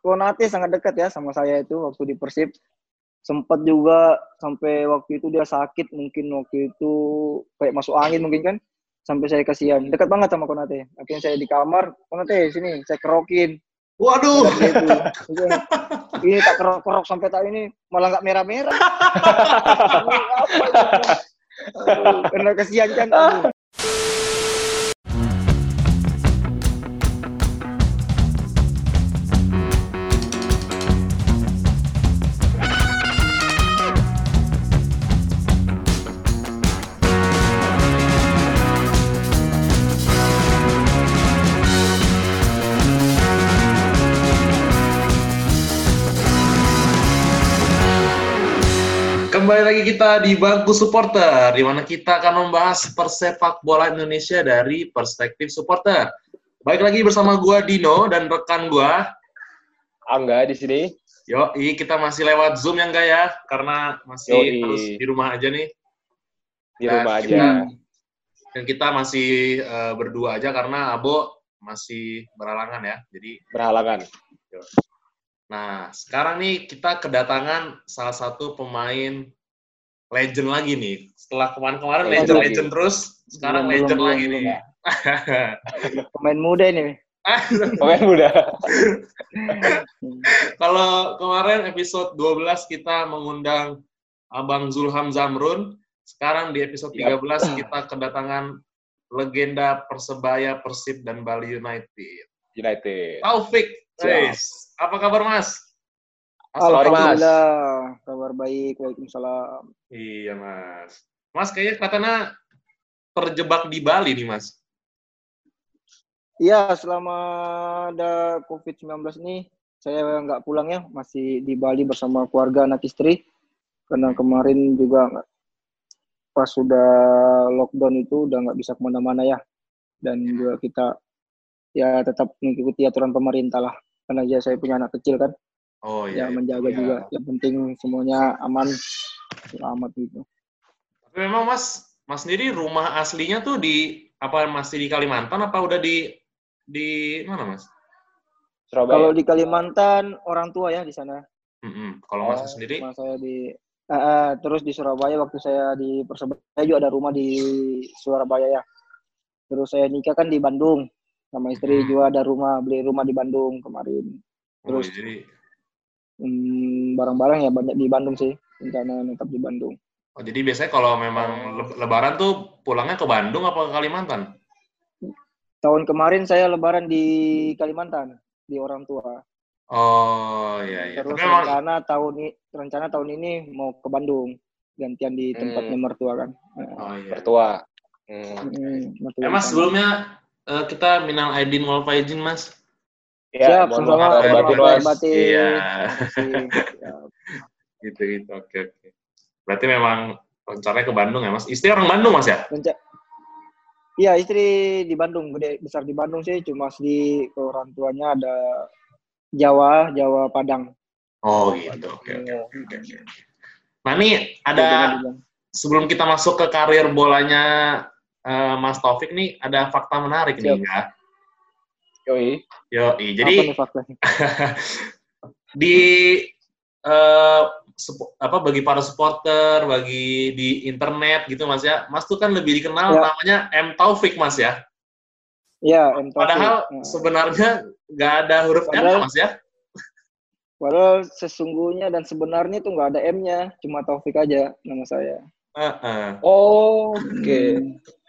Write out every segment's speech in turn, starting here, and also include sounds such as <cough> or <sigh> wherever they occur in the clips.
Konate sangat dekat ya sama saya itu waktu di Persib. Sempat juga sampai waktu itu dia sakit mungkin waktu itu kayak masuk angin mungkin kan. Sampai saya kasihan. Dekat banget sama Konate. Akhirnya saya di kamar, Konate sini saya kerokin. Waduh. Gitu. Ini tak kerok-kerok sampai tak ini malah nggak merah-merah. <laughs> Karena kasihan kan. Aduh. Kembali lagi kita di bangku supporter, di mana kita akan membahas persepak bola Indonesia dari perspektif supporter. Baik lagi bersama gua Dino dan rekan gua Angga di sini. Yo, kita masih lewat Zoom ya enggak ya? Karena masih Yoi. harus di rumah aja nih. Di Dan rumah aja. kita- Dan kita masih eh, berdua aja karena Abo masih berhalangan ya. Jadi Berhalangan. Nah, sekarang nih kita kedatangan salah satu pemain legend lagi nih. Setelah kemarin-kemarin Legend legend-legend terus, sekarang Belum, legend belum, lagi belum, nih. <laughs> Pemain muda ini. <laughs> Pemain muda. Kalau kemarin episode 12 kita mengundang Abang Zulham Zamrun, sekarang di episode Yap. 13 kita kedatangan legenda Persebaya, Persib, dan Bali United. United. Taufik. Wes. apa kabar Mas? Mas? Alhamdulillah, kabar baik. Waalaikumsalam. Iya mas. Mas kayaknya katanya terjebak di Bali nih mas. Iya, selama ada COVID-19 ini, saya nggak pulang ya, masih di Bali bersama keluarga anak istri. Karena kemarin juga pas sudah lockdown itu udah nggak bisa ke mana-mana ya. Dan juga kita ya tetap mengikuti aturan pemerintah lah. Karena ya saya punya anak kecil kan, Oh ya iya. menjaga iya. juga. Yang penting semuanya aman, selamat gitu. Tapi memang mas, mas sendiri rumah aslinya tuh di apa masih di Kalimantan apa udah di di mana mas? Kalau Surabaya. di Kalimantan orang tua ya di sana. Mm-mm. Kalau mas Oh, sendiri? Rumah saya di eh, eh, terus di Surabaya waktu saya di Persebaya juga ada rumah di Surabaya ya. Terus saya nikah kan di Bandung sama istri Hmm. juga ada rumah beli rumah di Bandung kemarin. Oh, Terus jadi hmm, barang-barang ya banyak di Bandung sih. Rencana tetap di Bandung. oh, jadi biasanya kalau memang le- Lebaran tuh pulangnya ke Bandung apa ke Kalimantan? Tahun kemarin saya lebaran di Kalimantan di orang tua. Oh iya iya. Terus Tapi memang rencana tahun ini rencana tahun ini mau ke Bandung gantian di tempatnya Hmm. mertua kan. oh iya. Mertua. Hmm. Hmm, mertua Eh mas sebelumnya eh, kita minal aidin wal faizin mas. Ya, Siap, mohon maaf batin, Mas. Iya. Gitu gitu. Oke oke. Berarti memang rencananya ke Bandung ya mas. Istri orang Bandung mas ya? Iya istri di Bandung, gede besar di Bandung sih, cuma di orang tuanya ada Jawa, Jawa Padang. Oh gitu. Oke oke oke oke. oke. Nah ini ada Bandung. sebelum kita masuk ke karir bolanya eh, Mas Taufik nih ada fakta menarik nih Siap. ya. Yoi. Yo, Apa jadi <laughs> di eh, supo- apa bagi para supporter, bagi di internet gitu Mas ya. Mas tuh kan lebih dikenal Ya. namanya M Taufik Mas ya. Iya, M Taufik. Padahal Nah, sebenarnya nggak ada huruf M Mas ya. Padahal sesungguhnya dan sebenarnya itu nggak ada M-nya, cuma Taufik aja nama saya. Heeh. Oh, oke.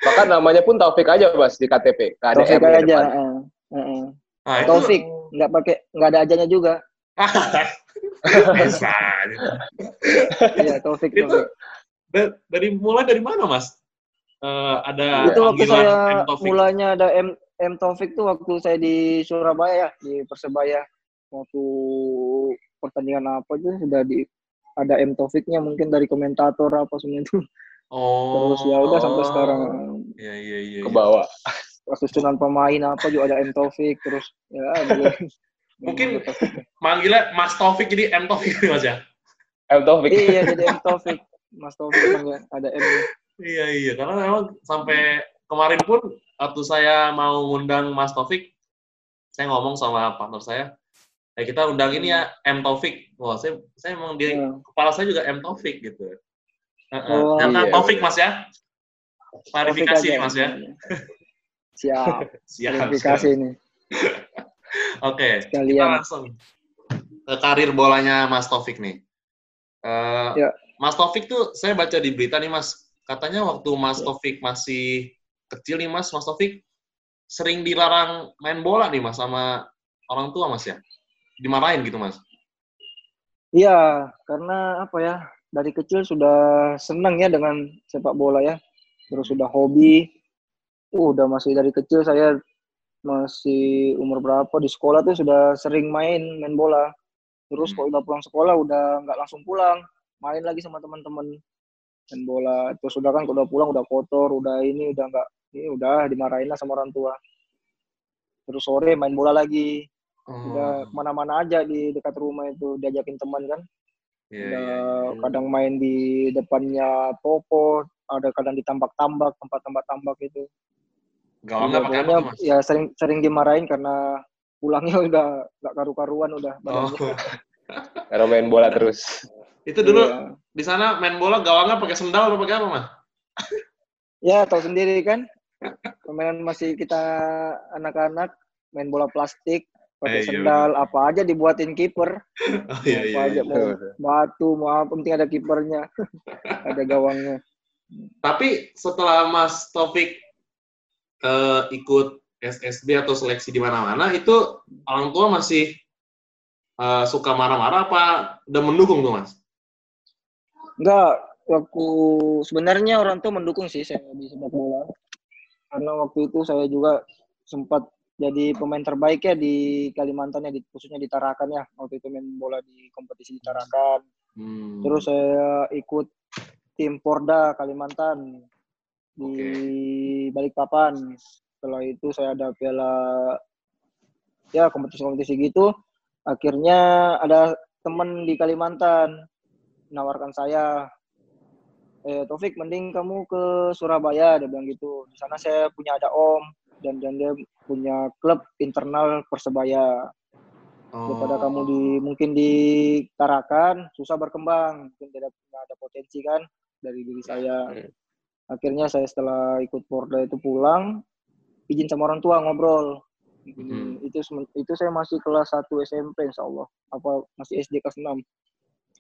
Bahkan namanya pun Taufik aja, Mas, di KTP. Ada Taufik M di aja. depan. Eh. Nah, Taufik, nggak pakai, nggak ada ajanya juga. <laughs> bisa. Iya, Taufik. Itu dari mulai dari mana Mas? Eh, ada itu waktu saya mulanya ada M M Taufik tuh waktu saya di Surabaya ya di Persebaya waktu pertandingan apa itu sudah di ada M Taufiknya mungkin dari komentator apa semua itu Oh. terus ya udah sampai sekarang Iya iya iya. Ke bawah. Susunan pemain apa juga ada M Taufik terus ya. Mungkin- Manggilnya Mas Taufik jadi M Taufik Mas ya. M Taufik. iya jadi M Taufik Mas Taufik ya, ada M Iya iya karena memang sampai kemarin pun waktu saya mau ngundang Mas Taufik saya ngomong sama partner saya Ya kita undang ini ya M Taufik. Wah, saya saya emang di Hmm. kepala saya juga M Taufik gitu. Heeh. Oh, Ternyata iya. Taufik Mas ya. Klarifikasi nih Mas ya. Siap. <laughs> Siap. Siap. ini. <laughs> Oke, kita Sekalian. langsung ke karir bolanya Mas Taufik nih. Eh, Ya. Mas Taufik tuh saya baca di berita nih Mas, katanya waktu Mas Ya. Taufik masih kecil nih Mas, Mas Taufik sering dilarang main bola nih Mas sama orang tua Mas ya? Dimarahin gitu Mas? Iya, karena apa ya? Dari kecil sudah senang ya dengan sepak bola ya. Terus sudah hobi. Udah masih dari kecil saya masih umur berapa di sekolah tuh sudah sering main main bola. Terus Hmm. kalau udah pulang sekolah udah nggak langsung pulang, main lagi sama teman-teman main bola. Terus udah kan kalau udah pulang udah kotor, udah ini udah nggak ini udah dimarahin lah sama orang tua. Terus sore main bola lagi, udah Oh, ke mana-mana aja di dekat rumah itu diajakin teman kan. iya, Udah iya, iya. kadang main di depannya toko, ada kadang ditambak-tambak tempat-tempat tambak itu. Gawangnya Iya, pakai apa Mas? ya sering sering dimarahin karena pulangnya <laughs> udah nggak karu-karuan udah Oh. <laughs> Karena main bola terus. itu dulu Iya. di sana main bola gawangnya pakai sendal atau pakai apa Mas? <laughs> Ya tahu sendiri kan, permainan masih kita anak-anak main bola plastik pakai Eh, iya, sendal apa aja dibuatin kiper, Oh iya apa iya. aja iya. mau batu mau apa penting ada kipernya, ada gawangnya. Tapi setelah Mas Taufik eh, ikut SSB atau seleksi di mana-mana, itu orang tua masih eh, suka marah-marah apa udah mendukung tuh Mas? Enggak, waktu sebenarnya orang tua mendukung sih saya di sepak bola. Karena waktu itu saya juga sempat jadi pemain terbaik ya di Kalimantan ya, di, khususnya di Tarakan ya. Waktu itu main bola di kompetisi di Tarakan. Hmm. Terus saya ikut tim Porda Kalimantan di Balikpapan. Setelah itu saya ada piala ya kompetisi-kompetisi gitu. Akhirnya ada teman di Kalimantan menawarkan saya, eh Taufik mending kamu ke Surabaya, dia bilang gitu. Di sana saya punya ada om dan dan dia punya klub internal Persebaya daripada Oh. kamu di mungkin di Tarakan susah berkembang mungkin tidak ada potensi kan dari diri saya Hmm. Akhirnya saya setelah ikut Porda itu pulang izin sama orang tua ngobrol Mhm. itu itu saya masih kelas 1 SMP insya Allah apa masih SD kelas 6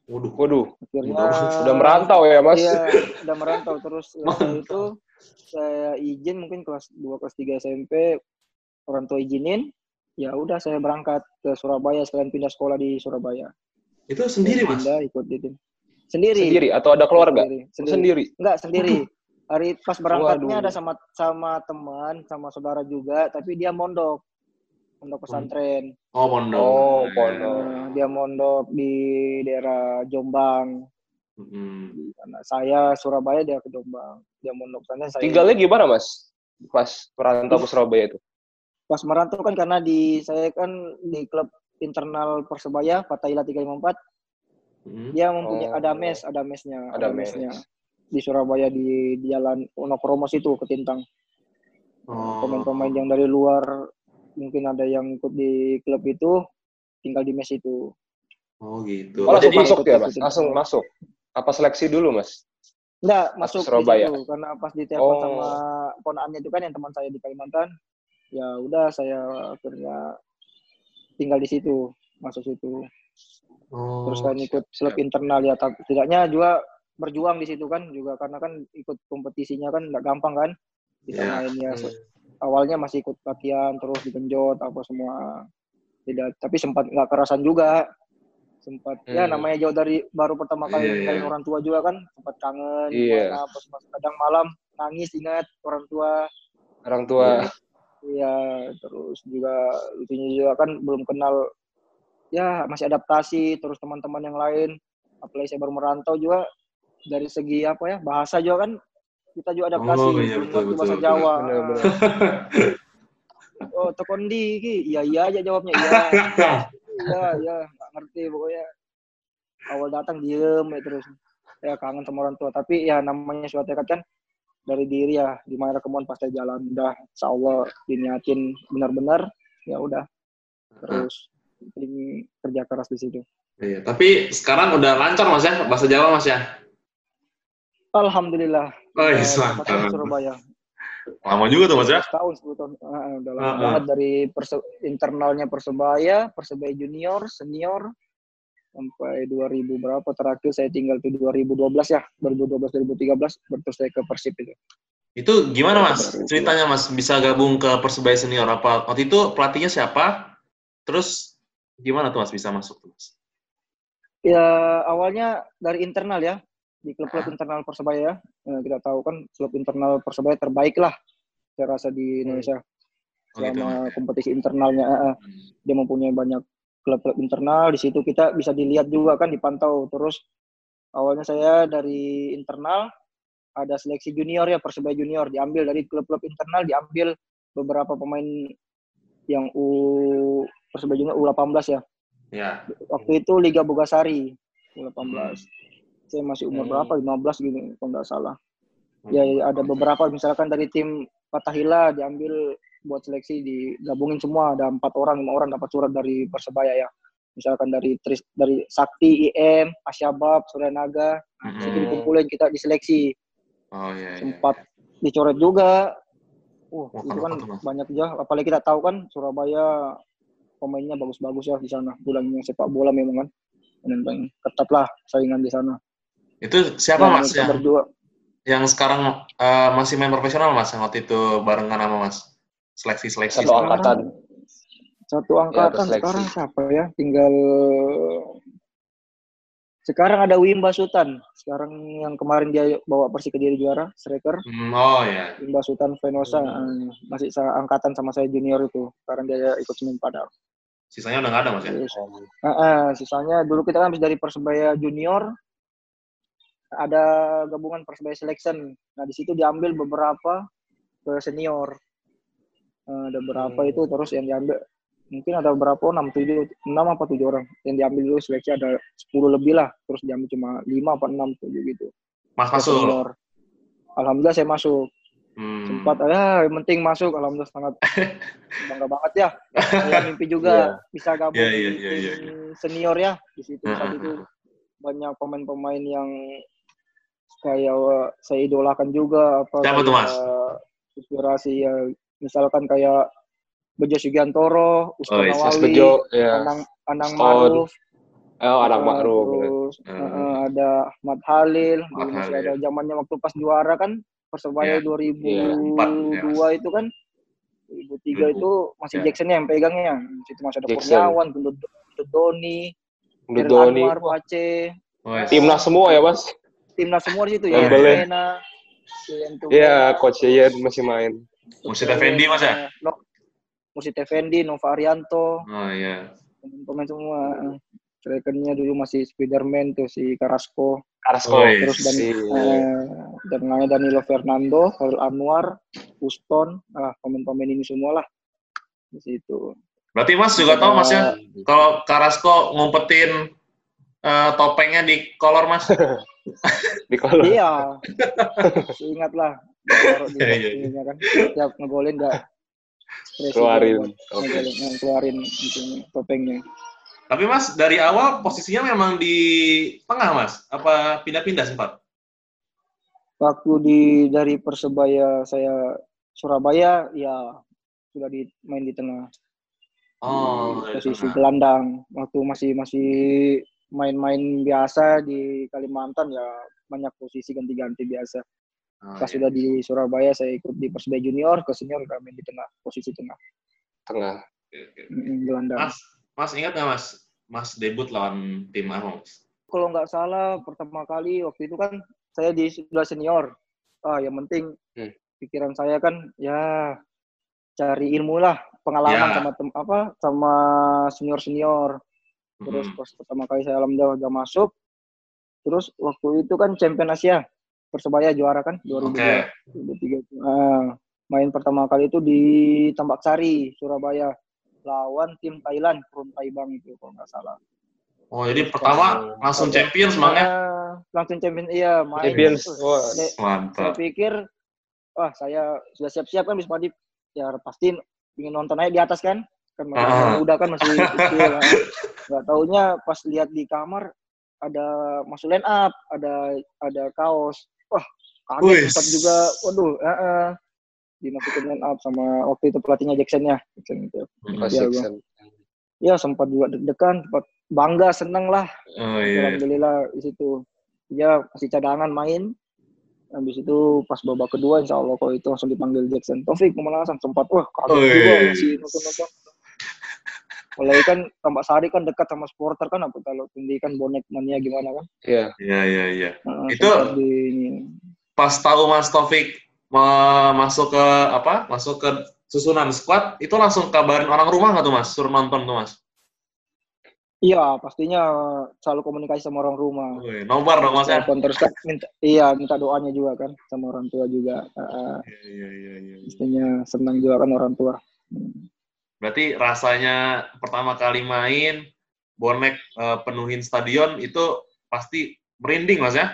Waduh. Waduh, akhirnya udah merantau ya mas? iya udah merantau terus <laughs> setelah itu saya izin mungkin kelas 2 kelas 3 SMP orang tua izinin ya udah saya berangkat ke Surabaya sekalian pindah sekolah di Surabaya Itu sendiri Mas? pindah ikut di tim sendiri Sendiri atau ada keluarga? sendiri, sendiri. Sendiri. enggak sendiri hari pas berangkatnya Waduh. ada sama sama teman sama saudara juga tapi dia mondok mondok pesantren Oh pondok. Oh, pondok. Nah, dia mondok di daerah Jombang Hmm. Karena saya Surabaya dia ke Jombang dia mondok sana saya Tinggalnya gimana mas? Pas merantau ke Surabaya itu? pas merantau kan karena di saya kan di klub internal Persebaya Fatahila 354 Hmm. dia mempunyai Oh. ada mes ada mesnya Ada mesnya mes. Di Surabaya di, di jalan Wonokromo situ ke Tintang Oh. pemain-pemain yang dari luar mungkin ada yang ikut di klub itu tinggal di mes itu Oh gitu. Oh, langsung jadi masuk ya mas? Langsung masuk? Apa seleksi dulu mas? enggak masuk Surabaya. di situ karena pas ditelepon Oh. sama ponaannya itu kan yang teman saya di Kalimantan ya udah saya akhirnya tinggal di situ masuk situ oh. terus kan ikut klub internal ya tapi setidaknya juga berjuang di situ kan juga karena kan ikut kompetisinya kan nggak gampang kan bisa Iya. main ya Hmm. awalnya masih ikut latihan terus digenjot apa semua tidak tapi sempat nggak kerasan juga sempat ya Hmm. namanya jauh dari baru pertama kali ninggalin iya. orang tua juga kan sempat kangen gimana pas pas kadang malam nangis ingat orang tua Orang tua. Iya, terus juga lucunya juga kan belum kenal ya masih adaptasi terus teman-teman yang lain apalagi saya baru merantau juga dari segi apa ya bahasa juga kan kita juga adaptasi Oh, iya, betul, betul, bahasa betul. Jawa. <laughs> Oh, tekondi ki, iya iya aja jawabnya iya. <laughs> Iya, iya, nggak ngerti pokoknya. Awal datang diem ya terus. Ya kangen sama orang tua, tapi ya namanya suatu tekad kan dari diri ya gimana kemauan pasti jalan udah insya Allah diniatin benar-benar ya udah terus penting kerja keras di situ. Iya, tapi sekarang udah lancar Mas ya bahasa Jawa Mas ya. Alhamdulillah. Oh, iya, tahun Surabaya. Lama juga tuh Mas ya. 11 tahun, 10 tahun. Ah, udah lama Ah, ah. banget dari perse- internalnya Persebaya, Persebaya junior, senior, sampai 2000 berapa terakhir saya tinggal tuh 2012 ya, 2012 2013 baru saya ke Persib itu. Itu gimana Mas ceritanya Mas bisa gabung ke Persebaya senior apa? Waktu itu pelatihnya siapa? Terus gimana tuh Mas bisa masuk tuh Mas? Ya awalnya dari internal ya di klub-klub internal Persebaya. ya. Eh, kita tahu kan klub internal Persebaya terbaik lah saya rasa di Indonesia Oh, gitu, selama Mas. kompetisi internalnya. eh, eh. Dia mempunyai banyak klub-klub internal di situ kita bisa dilihat juga kan dipantau terus. Awalnya saya dari internal ada seleksi junior ya Persebaya junior diambil dari klub-klub internal diambil beberapa pemain yang U Persebaya junior U18 ya Ya. waktu itu Liga Bogasari U18 saya masih umur Hmm. berapa 15 gitu kalau nggak salah ya ya, ada beberapa misalkan dari tim Fatahila diambil buat seleksi digabungin semua ada empat orang lima orang dapat surat dari persebaya ya misalkan dari Tris, dari Sakti IM Asyabab Suryanaga Mm-mm. itu dikumpulin kita diseleksi Oh iya. iya, sempat iya. dicoret juga uh Wah, itu kan Mas? banyak ya apalagi kita tahu kan Surabaya pemainnya bagus-bagus ya di sana bilangnya sepak bola memang kan dan ketat lah saingan di sana Itu siapa Dan Mas yang berdua yang sekarang eh, masih main profesional Mas yang waktu itu barengan sama Mas? Seleksi-seleksi. Satu angkatan. satu angkatan seleksi. sekarang siapa ya tinggal sekarang ada Wimba Sultan sekarang yang kemarin dia bawa Persik Kediri juara striker Hmm, oh ya. Wimba Sultan Venosa eh, masih seangkatan sama saya junior itu sekarang dia ikut Senin Padang Sisanya udah nggak ada Mas ya? Ah, ah, sisanya dulu kita kan habis dari Persebaya Junior ada gabungan Persebaya Selection. Nah di situ diambil beberapa ke senior. Eh, ada berapa Hmm. itu terus yang diambil mungkin ada berapa enam tujuh enam apa tujuh orang yang diambil dulu seleksi ada 10 lebih lah terus diambil cuma lima apa enam tujuh gitu Mas masuk. senior. Alhamdulillah saya masuk Hmm. sempat ya yang penting masuk alhamdulillah sangat <laughs> bangga banget ya saya mimpi juga bisa gabung Iya, iya, di iya, iya, senior ya di situ saat itu banyak pemain-pemain yang kayak eh, saya idolakan juga apa Siapa tuh, kayak Mas? inspirasi ya misalkan kayak Bejo Sugiantoro, Uston Oh, iya, Nawawi, Bejo, ya. Anang Anang Uston. Maruf, Oh, anak eh, makruh. terus Hmm. eh, ada Ahmad Halil, Ahmad masih Halil. ada zamannya waktu pas juara kan Persebaya Iya. 2002 Iya, itu kan 2003 itu masih Iya. Jackson yang pegangnya. Di situ masih ada Jackson. Kurniawan, Gendut Doni, Eril Doni. Anwar, Pace. Timnas semua ya, Mas? Timnas semua di situ ya. Kylian Tumbel, Iya, Coach Yeyen masih main. Mursid Effendi, Mas, ya? No, Mursid Effendi, Nova Arianto, Oh iya. pemain semua. Strikernya dulu masih Spiderman tuh si Carrasco. Carrasco. Oh, iya. Terus dan Iya. eh, dan lainnya Danilo Fernando, Khairul Anwar, Uston, ah pemain-pemain ini semua lah di situ. Berarti Mas juga tahu Mas ya <laughs> kalau Carrasco ngumpetin eh, topengnya di kolor Mas. <laughs> <laughs> Di kolom. Iya, ingat lah. Taruh di <laughs> Iya, iya, iya. ininya kan, tiap ngegolin nggak ekspresi Keluarin. Oke. eh, keluarin itunya, topengnya. Tapi Mas dari awal posisinya memang di tengah Mas. Apa pindah-pindah sempat? Waktu di dari persebaya saya Surabaya, ya sudah di main di tengah. Oh, di posisi gelandang waktu masih masih main-main biasa di Kalimantan ya banyak posisi ganti-ganti biasa. Oh, Pas iya. sudah di Surabaya saya ikut di Persebaya Junior ke senior main di tengah posisi tengah Tengah. Gelandang. Mas, Mas ingat nggak Mas? Mas debut lawan tim apa Mas? Kalau nggak salah pertama kali waktu itu kan saya di sudah senior. Ah yang penting Hmm. pikiran saya kan ya cari ilmu lah pengalaman Ya. sama tem, apa sama senior senior. Terus pas pertama kali saya alhamdulillah udah masuk. Terus waktu itu kan Champion Asia Persebaya juara kan 2002 Oke. 2003. Ah, main pertama kali itu di Tambak Sari Surabaya lawan tim Thailand Krun Taibang itu kalau nggak salah. Oh, jadi pertama langsung Champions Bang ya? Ah, langsung champion iya main. Champions. Wah. saya- saya Mantap. pikir wah saya sudah siap-siap kan Bis Madip ya pasti ingin nonton aja di atas kan kan masih Ah. muda kan masih kecil lah. nggak taunya pas lihat di kamar ada masuk line up ada ada kaos wah kaget sempat juga waduh eh, eh. dimasukin line up sama waktu itu pelatihnya Jackson ya Jackson itu. Mas Jackson. ya sempat juga deg-degan sempat bangga seneng lah Oh iya. alhamdulillah di situ ya masih cadangan main habis itu pas babak kedua insya Allah kalau itu langsung dipanggil Jackson Taufik pemanasan sempat wah kaget juga masih nonton nonton mulai kan tambak sari kan dekat sama supporter kan apa kalau tinggi kan bonek mania gimana kan Iya. Iya iya iya. Nah, Itu- di. Pas tahu Mas Taufik masuk ke apa? Masuk ke susunan squad, itu langsung kabarin orang rumah nggak tuh Mas? Suruh nonton tuh Mas. iya pastinya selalu komunikasi sama orang rumah Wih, nobar dong Mas ya. Terus kan minta iya minta doanya juga kan sama orang tua juga Uh, Iya iya iya. iya. pastinya senang juga kan orang tua Hmm. Berarti rasanya pertama kali main bonek eh, penuhin stadion itu pasti merinding Mas ya?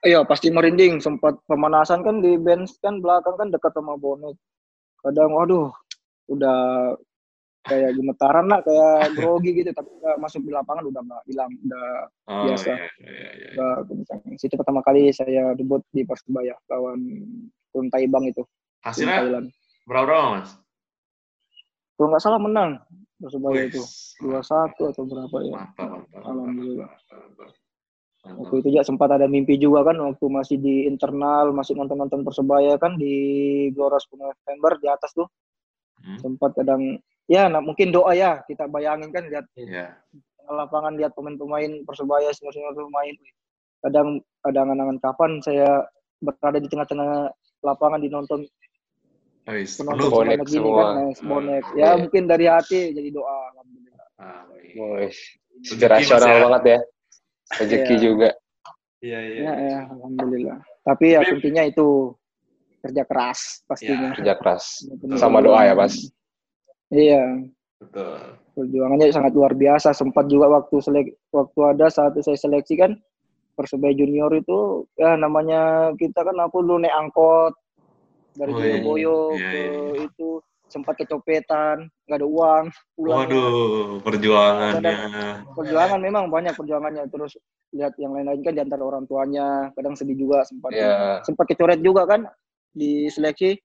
Iya pasti merinding. Sempat pemanasan kan di bench kan belakang kan dekat sama bonek. Kadang waduh udah kayak gemetaran lah, kayak <laughs> grogi gitu. Tapi nggak masuk di lapangan udah nggak hilang, udah Oh, Biasa. Iya, iya, iya, iya. udah kencang. Situ pertama kali saya debut di Persebaya lawan Kuntai Bang itu Hasilnya berapa Mas? Kalau nggak salah menang Persebaya itu dua satu atau berapa ya. Mantap, mantap. Alhamdulillah. Waktu itu juga sempat ada mimpi juga kan waktu masih di internal, masih nonton-nonton Persebaya kan di Gelora 10 November di atas tuh. Hmm, sempat kadang ya nah, mungkin doa ya kita bayangin kan lihat tengah lapangan lihat pemain-pemain persebaya senior-senior pemain kadang ada angan-angan kapan saya berada di tengah-tengah lapangan dinonton Wis, penonton. Bonek gini semua. kan nice, bonek ya Iya. mungkin dari hati jadi doa alhamdulillah Ah. Wih, ya. banget ya. Rezeki Iya. juga. Iya, iya. ya, ya alhamdulillah tapi ya kuncinya itu kerja keras pastinya Kerja keras. Sama doa ya, Mas. iya Betul. perjuangannya sangat luar biasa. Sempat juga waktu selek waktu ada saat saya seleksi kan Persebaya Junior itu ya namanya kita kan aku dulu naik angkot dari Oh, iya. Boyo Iya, ke iya, iya. itu sempat kecopetan, nggak ada uang, pulang. Waduh, perjuangannya. Perjuangan memang banyak perjuangannya. Terus lihat yang lain-lain kan di antara orang tuanya, kadang sedih juga sempat. Iya. Sempat kecoret juga kan di seleksi,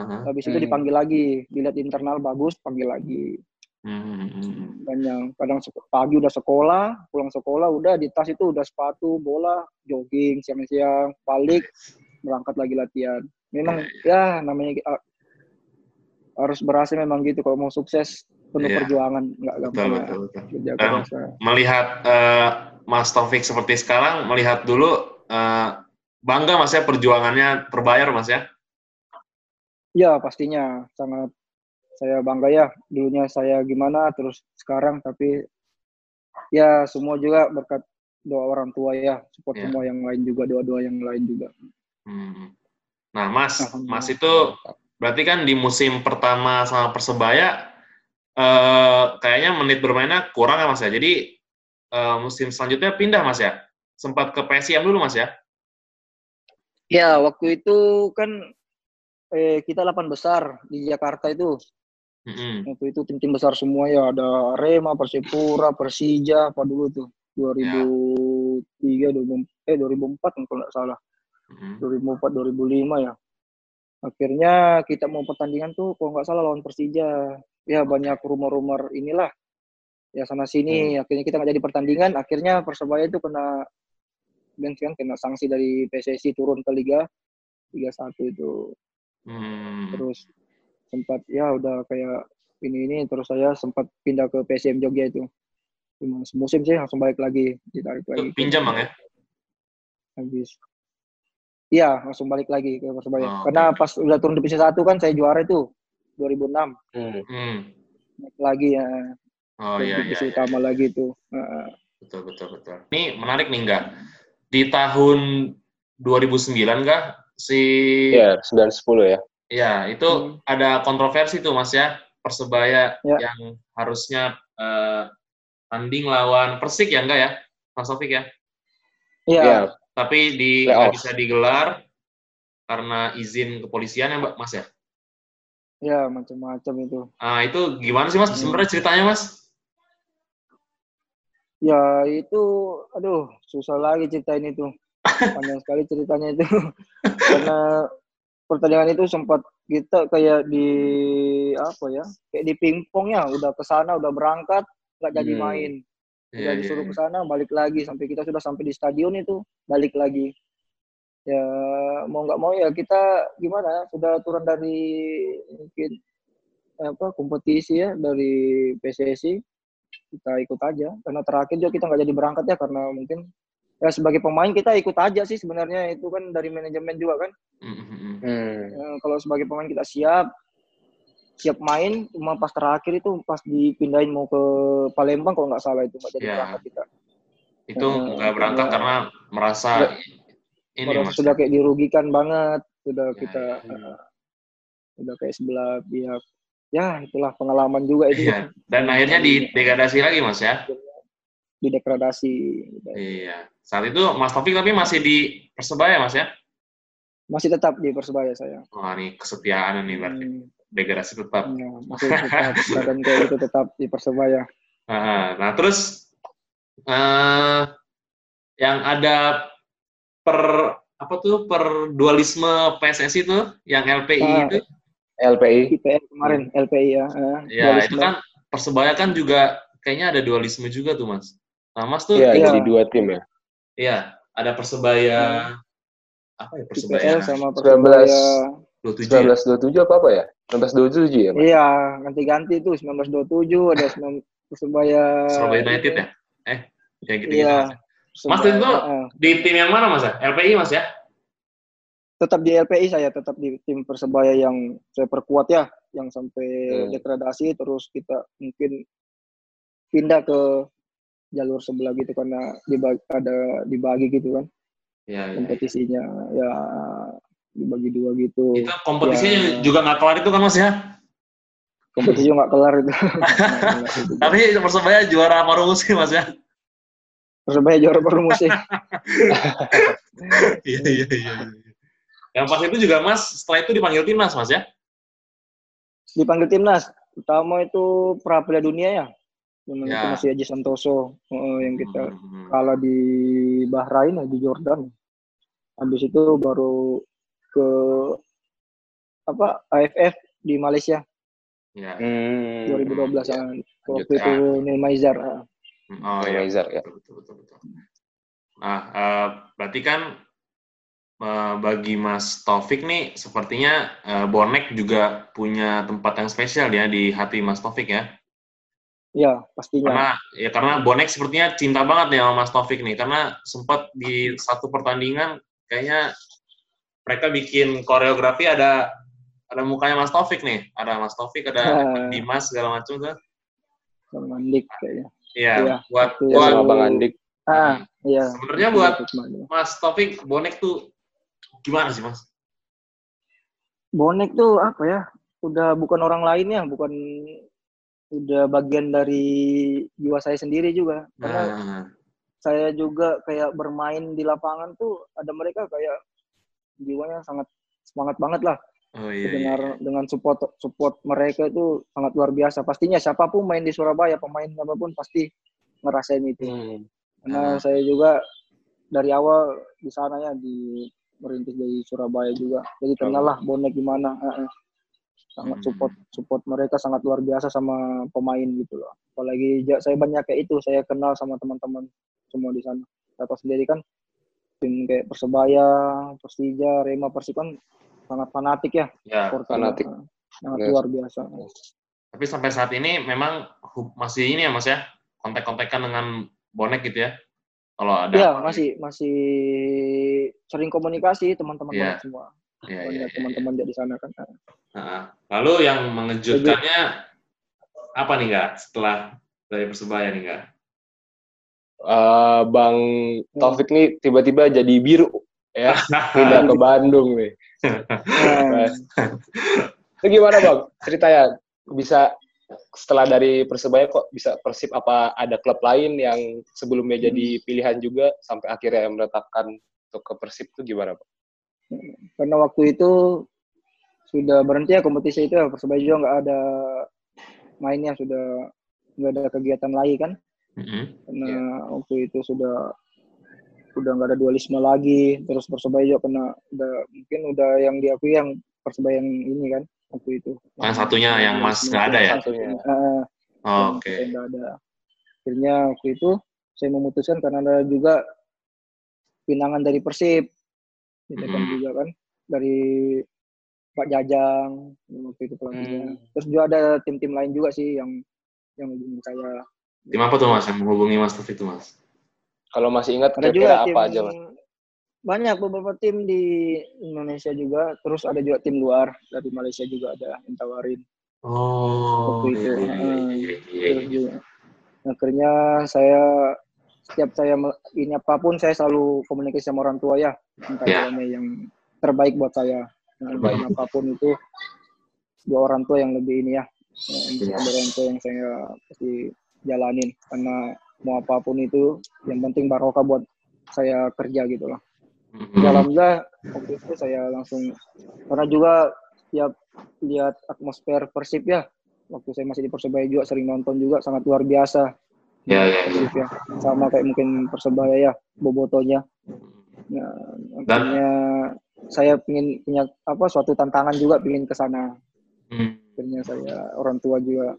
Aha. habis itu Hmm. dipanggil lagi, dilihat internal bagus, panggil lagi. Hmm, hmm. banyak kadang pagi udah sekolah pulang sekolah udah di tas itu udah sepatu bola jogging siang-siang balik berangkat lagi latihan memang ya namanya uh, harus berhasil memang gitu kalau mau sukses penuh Iya. perjuangan nggak Betul, gampang betul, betul. keras ya. Melihat eh, Mas Taufik seperti sekarang, melihat dulu eh, bangga Mas ya perjuangannya terbayar Mas ya. ya pastinya sangat saya bangga ya dulunya saya gimana terus sekarang tapi ya semua juga berkat doa orang tua ya support Iya. semua yang lain juga doa-doa yang lain juga Hmm. Nah, Mas. Mas itu berarti kan di musim pertama sama Persebaya eh, kayaknya menit bermainnya kurang ya Mas ya. Jadi eh, musim selanjutnya pindah Mas ya. Sempat ke PSIM dulu Mas ya. Ya, waktu itu kan eh, kita 8 besar di Jakarta itu. Mm-mm. Waktu itu tim-tim besar semua ya, ada Rema, Persipura, Persija, apa dulu tuh. 2003, 2000, eh 2004 kalau nggak salah. Mm-mm. 2004, 2005 ya. Akhirnya kita mau pertandingan tuh kalau nggak salah lawan Persija. Ya banyak rumor-rumor inilah. Ya sana sini, akhirnya kita nggak jadi pertandingan. Akhirnya Persebaya itu kena bench kan, kena sanksi dari PSSI turun ke Liga Liga 1 itu. Hmm. terus sempat ya udah kayak ini ini terus saya sempat pindah ke PSM Jogja itu cuma semusim sih langsung balik lagi ditarik lagi pinjam Bang ya. habis iya langsung balik lagi ke Persebaya Oh, karena oke. pas udah turun divisi satu kan saya juara itu 2006 Hmm. Hmm. naik lagi ya Oh iya iya. divisi iya. utama lagi itu Heeh. Betul betul betul. Ini menarik nih enggak? Di tahun 2009 enggak si Iya, 9-10 ya. ya itu Hmm. ada kontroversi tuh Mas ya. Persebaya Ya. yang harusnya eh, tanding lawan Persik ya enggak ya? Mas Taufik ya. iya Iya, Tapi di nggak bisa digelar karena izin kepolisian ya Mbak Mas ya. Ya macam-macam itu. Ah itu gimana sih mas? Sebenarnya ceritanya mas? Ya itu, aduh susah lagi ceritain itu. <laughs> Panjang sekali ceritanya itu. Karena pertandingan itu sempat kita kayak di apa ya? Kayak di pingpong ya, udah ke sana, udah berangkat, nggak jadi Hmm. main. Udah iya, disuruh iya. ke sana, balik lagi sampai kita sudah sampai di stadion itu, balik lagi. Ya mau nggak mau ya kita gimana? ya, Sudah turun dari mungkin apa kompetisi ya dari PSSI kita ikut aja karena terakhir juga kita nggak jadi berangkat ya karena mungkin ya sebagai pemain kita ikut aja sih sebenarnya itu kan dari manajemen juga kan Mm, mm, mm. Hmm. Eh, kalau sebagai pemain kita siap siap main cuma pas terakhir itu pas dipindahin mau ke Palembang kalau nggak salah itu nggak jadi Iya. berangkat kita Itu Eh, nggak berangkat ya. karena merasa Nggak. ini Merasa sudah kayak dirugikan banget sudah Ya, kita ya. eh, udah kayak sebelah pihak ya itulah pengalaman juga itu Iya. Dan akhirnya di degradasi lagi mas ya. di degradasi Iya. Saat itu Mas Taufik tapi masih di Persebaya mas ya? masih tetap di persebaya saya Wah ini kesetiaan nih berarti. Hmm. Degradasi tetap. Ya, masih tetap dan kayak itu tetap di persebaya. Nah, <laughs> nah terus eh yang ada per apa tuh per dualisme PSSI itu yang LPI Ah, itu LPI. IPL kemarin LPI ya. eh, ya dualisme. itu kan persebaya kan juga kayaknya ada dualisme juga tuh mas nah mas tuh Iya, Iya. jadi dua tim ya. iya ada persebaya apa ya persebaya IPL sama persebaya. 19 27 ya? 1927 apa apa ya? 1927 ya, Mas? Iya, ganti-ganti tuh 1927 ada 19 persebaya. Surabaya United ya eh ya gitu gitu Iya. mas. Itu di tim yang mana mas ya LPI mas ya tetap di LPI saya tetap di tim persebaya yang saya perkuat ya, yang sampai Hmm. degradasi terus kita mungkin pindah ke jalur sebelah gitu karena dibagi, ada dibagi gitu kan Iya, iya. kompetisinya ya dibagi dua gitu. itu kompetisinya Ya. juga nggak kelar itu kan mas ya kompetisi juga nggak kelar itu. <laughs> tapi persebaya juara apa rumus sih mas ya Persebaya juara baru musim. <laughs> iya iya iya iya. yang pas itu juga mas setelah itu dipanggil timnas mas ya Dipanggil timnas. Pertama itu pra Piala Dunia ya. Yang itu Ya. masih Aji Santoso eh, yang kita Hmm. kalah di Bahrain di Jordan. Habis itu baru ke apa AFF di Malaysia ya Hmm. 2012 Ya. an. Lanjut, Waktu itu ya. Neil Maizar. ah. oh iya Maizar, ya. betul, betul betul nah eh, berarti kan eh, bagi Mas Taufik nih sepertinya eh, bonek juga punya tempat yang spesial ya di hati Mas Taufik ya Ya, pastinya. karena ya karena bonek sepertinya cinta banget nih sama Mas Taufik nih karena sempat di satu pertandingan kayaknya mereka bikin koreografi ada ada mukanya Mas Taufik nih ada Mas Taufik ada Ah. Dimas segala macam tuh Sama Andik kayaknya. iya Iya, buat Ya, buat Bang Andik. Ah, iya. sebenarnya buat Mas Taufik bonek tuh gimana sih Mas bonek tuh apa ya udah bukan orang lain ya bukan udah bagian dari jiwa saya sendiri juga karena nah, saya juga kayak bermain di lapangan tuh ada mereka kayak jiwanya sangat semangat banget lah oh iya, iya. dengar dengan support support mereka itu sangat luar biasa pastinya siapa pun main di Surabaya pemain apa pun pasti ngerasain itu Hmm. karena Ah. saya juga dari awal di sana ya di merintis dari Surabaya juga jadi kenal lah bonek gimana sangat Hmm. support support mereka sangat luar biasa sama pemain gitu loh apalagi saya banyak kayak itu saya kenal sama teman-teman semua di sana atau sendiri kan tim kayak Persebaya Persija Rema Persib kan sangat fanatik ya ya supporternya. fanatik. Eh, sangat Yes. luar biasa tapi sampai saat ini memang masih ini ya Mas ya kontak-kontakan dengan bonek gitu ya kalau ada Iya masih masih sering komunikasi teman-teman Iya. bonek semua Iya, iya, teman-teman jadi sana kan Nah, lalu yang mengejutkannya apa nih nggak setelah dari persebaya nih nggak? Eh, Bang Taufik nih tiba-tiba jadi biru ya <laughs> pindah ke Bandung nih. Nah, Itu gimana Bang? Ceritanya bisa setelah dari Persebaya kok bisa Persib apa ada klub lain yang sebelumnya jadi pilihan juga sampai akhirnya menetapkan untuk ke Persib itu gimana Bang? karena waktu itu sudah berhenti ya kompetisi itu ya persebaya juga nggak ada mainnya sudah nggak ada kegiatan lagi kan Mhm. karena Iya. waktu itu sudah udah nggak ada dualisme lagi terus persebaya juga kena udah mungkin udah yang diakui yang persebaya yang ini kan waktu itu Yang satunya yang Mas nggak ada ya? Satunya. Eh, Oh, Oke. kita nggak ada akhirnya waktu itu saya memutuskan karena ada juga pinangan dari Persib gitu kan Mhm. juga kan dari Pak Jajang waktu itu pelatihnya Hmm. terus juga ada tim-tim lain juga sih yang yang saya Tim apa tuh Mas yang menghubungi Mas Taufik itu Mas? Kalau masih ingat ada juga kira-kira tim apa aja, Mas? banyak beberapa tim di Indonesia juga terus ada juga tim luar dari Malaysia juga ada yang tawarin Oh, Waktu itu, iya, iya, iya, iya, iya. Terus juga akhirnya saya setiap saya ini apa pun saya selalu komunikasi sama orang tua ya minta Ya. jalannya yang terbaik buat saya nah, Terbaik. apa pun itu dua orang tua yang lebih ini ya Ya. yang ada orang tua yang saya pasti jalanin karena mau apa pun itu yang penting barokah buat saya kerja gitu loh Mhm. Ya, alhamdulillah waktu itu saya langsung karena juga tiap lihat atmosfer Persib ya waktu saya masih di Persebaya juga sering nonton juga sangat luar biasa Ya, ya, ya. Persib ya sama kayak mungkin Persebaya ya bobotonya nah, akhirnya saya ingin punya apa suatu tantangan juga ingin ke sana Hmm. akhirnya saya orang tua juga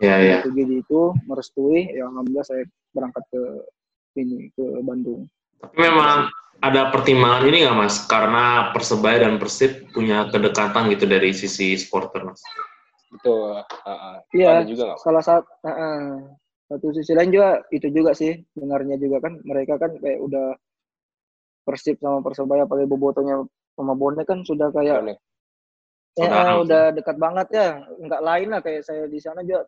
Ya, ya. setuju itu merestui ya alhamdulillah saya berangkat ke ini ke Bandung Tapi memang ada pertimbangan ini nggak Mas? Karena Persebaya dan Persib punya kedekatan gitu dari sisi supporter Mas. Betul. Heeh. Iya, Ada juga nggak? salah satu satu sisi lain juga itu juga sih dengarnya juga kan mereka kan kayak udah persib sama persebaya pakai bobotonya sama bonek kan sudah kayak Bonek. ya Saudara. udah dekat banget ya nggak lain lah kayak saya di sana juga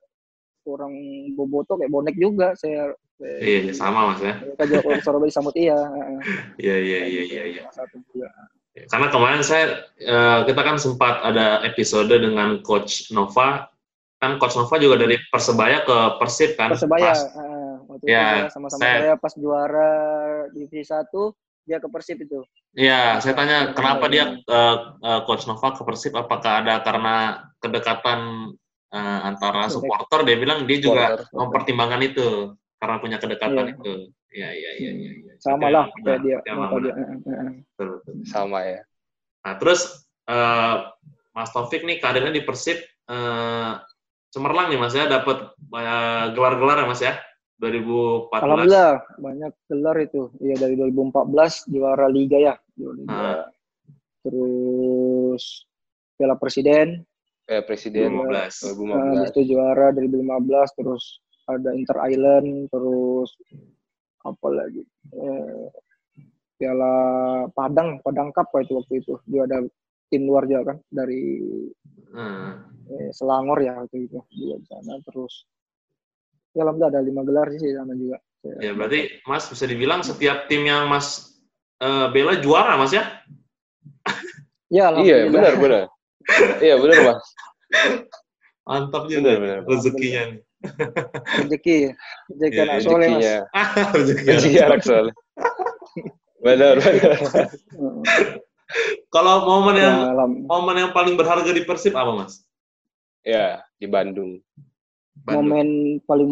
orang boboto kayak bonek juga saya, Iya, iya, sama Mas ya. juga orang Surabaya disambut iya. Iya, iya, iya, iya, iya. Satu juga Karena kemarin saya eh, kita kan sempat ada episode dengan Coach Nova. Kan Coach Nova juga dari Persebaya ke Persib kan. persebaya Pas- heeh. waktu Ya, itu sama-sama saya- saya pas juara divisi satu dia ke persib itu Iya, saya tanya kenapa dia eh, eh, Coach Nova ke Persib? Apakah ada karena kedekatan eh, antara supporter? Dia bilang dia juga Supporter. mempertimbangkan itu karena punya kedekatan Iya. itu. Iya, iya, iya, iya. iya. sama lah yang kayak dia benar. dia heeh, heeh. Betul, betul. Sama ya. Nah, terus eh, Mas Taufik nih karirnya di Persib eh, cemerlang nih Mas ya, dapat gelar-gelar ya Mas ya, 2014. Alhamdulillah banyak gelar itu. Iya dari 2014 juara liga ya, juara liga. Ah. Terus Piala Presiden, Kayak Presiden 2015. nah, habis 2015. itu juara 2015, terus ada Inter Island, terus apa lagi? Eh, Piala Padang, Padang Cup waktu itu waktu itu. Dia ada tim luar juga kan dari Hmm. eh, Selangor ya waktu itu juga di sana terus ya alhamdulillah ada lima gelar sih di sana juga. Ya berarti Mas bisa dibilang setiap tim yang Mas eh, bela juara Mas ya? Ya, Iya, benar, benar. Iya, benar, Mas. Mantap juga Benar, benar. rezekinya nih. rezeki rezeki Iya, anak soleh mas Rezekinya. <laughs> Rezeki. Rezeki anak soalnya. Benar, benar. Kalau momen yang Ya, momen yang paling berharga di Persib apa Mas? Ya, di Bandung. Bandung. momen paling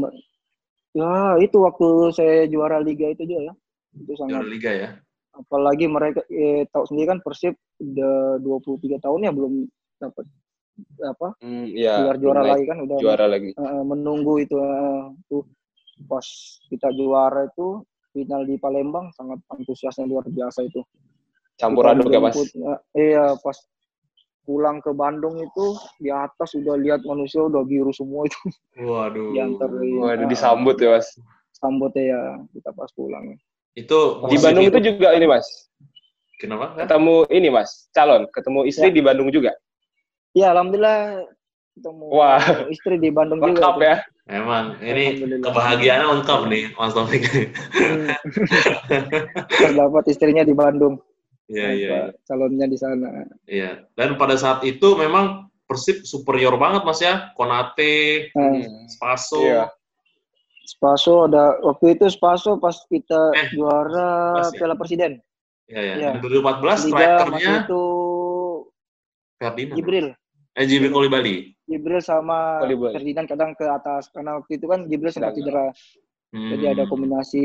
ya itu waktu saya juara liga itu juga ya itu Juara sangat Liga ya. apalagi mereka eh, tahu sendiri kan Persib udah 23 tahun ya belum dapat apa Hmm, ya. gelar juara naik lagi kan udah Juara lagi. eh, menunggu itu eh, tuh pas kita juara itu final di Palembang sangat antusiasnya luar biasa itu Campur aduk ya, Mas. eh, iya pas pulang ke Bandung itu di atas udah lihat manusia udah biru semua itu Waduh. diantar Waduh, disambut ya, Mas. sambutnya ya kita pas pulang Itu Di Bandung itu juga ini, Mas. kenapa? Ketemu ini, Mas. Calon, ketemu istri Ya. di Bandung juga. Ya alhamdulillah ketemu Wah. istri di Bandung juga Lengkap tuh. ya. Emang ini kebahagiaannya lengkap nih Mas Taufik. Hmm. <laughs> pas dapat istrinya di Bandung Iya iya iya. Calonnya di sana Iya. Dan pada saat itu memang Persib superior banget Mas ya. Konate, nah, Spaso. Iya. Spaso ada waktu itu Spaso pas kita Eh, juara pas ya? Piala Presiden Iya iya. Dan 2014 Liga strikernya itu Ferdinand. Jibril. Eh Jibril Kolibali. Jibril sama Kolibali. Ferdinand kadang ke atas karena waktu itu kan Jibril sempat cedera. Hmm. Jadi ada kombinasi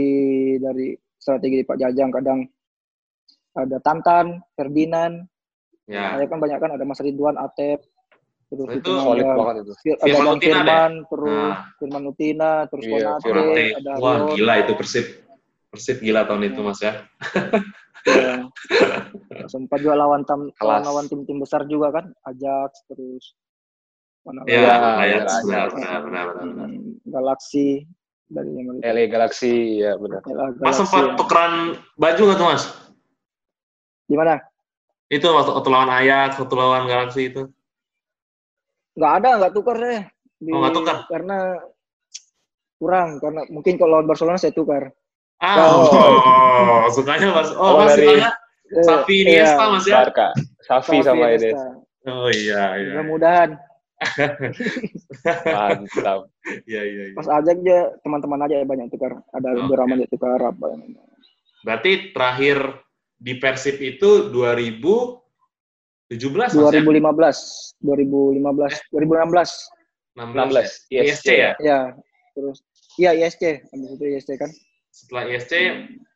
dari strategi Pak Jajang kadang ada Tantan, Ferdinand, Ya. saya kan banyak kan ada Mas Ridwan, Atep, terus Itu itu Solid ada, banget itu. Ada Firman? Firman, terus Nah. Firman Utina, terus Iya, Konate, ada Wah Haryono. gila itu Persib. Persib gila tahun itu mas ya. Ya. sempat juga lawan tam, <laughs> Kelas. lawan tim-tim besar juga kan, Ajax terus mana Ya, Iya, Ajax, benar, benar, Ajax. benar, benar. Hmm, Galaxy dari yang mana? LA Galaxy ya benar. Ya, Mas Galaxy, sempat ya. tukeran baju nggak tuh mas? Gimana? Itu waktu, waktu lawan Ajax, waktu lawan Galaxy itu. Nggak ada, nggak tukar deh. Di- Oh, nggak tukar? Karena kurang, karena mungkin kalau lawan Barcelona saya tukar. Ah, Oh. oh, sukanya mas. Oh, Oh, mas dari- sukanya Safi iya, Iniesta mas ya? Barca, Safi sama ini. Iniesta. Oh iya, iya. Mudah-mudahan. Mantap. <laughs> Iya, iya, iya. Pas Ajax dia teman-teman aja ya banyak tukar. Ada Oke. beberapa yang tukar apa. Berarti terakhir di Persib itu 2017 mas ya? 2015, 2015, 2016. 16. 16, ya? ISC ya? Ya, terus iya ISC, habis itu ISC kan. Setelah ISC,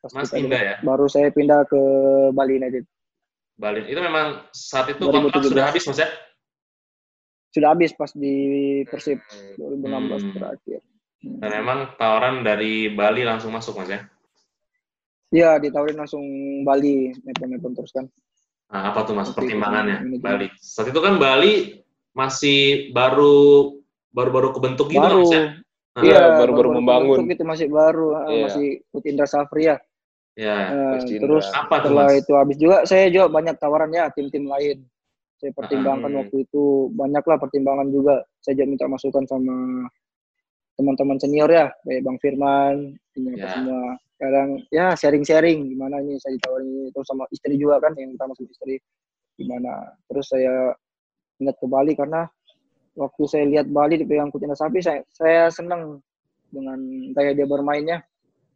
Pas Mas pindah ya? Baru saya pindah ke Bali United. Bali. Itu memang saat itu 2017. kontrak sudah habis mas ya? Sudah habis pas di Persib 2016 Hmm. terakhir. Hmm. Dan emang tawaran dari Bali langsung masuk mas ya? Iya, ditawarin langsung Bali, nepon-nepon terus kan. Nah, apa tuh mas pertimbangannya. Bali? Saat itu kan Bali masih baru baru-baru kebentuk gitu baru. mas ya? Ah, Iya, baru-baru membangun. Itu masih baru, ah, Iya. masih Indra Safri ya. Ya. Terus Apa setelah mas? itu habis juga saya juga banyak tawaran ya tim-tim lain. Saya pertimbangkan Hmm. waktu itu banyaklah pertimbangan juga. Saya juga minta masukan sama teman-teman senior ya, kayak Bang Firman, ini apa Ya. semua. Kadang ya sharing-sharing gimana ini saya ditawarin ini terus sama istri juga kan yang utama sama istri gimana. Terus saya ingat ke Bali karena waktu saya lihat Bali dipegang Kutina Sapi saya saya senang dengan gaya dia bermainnya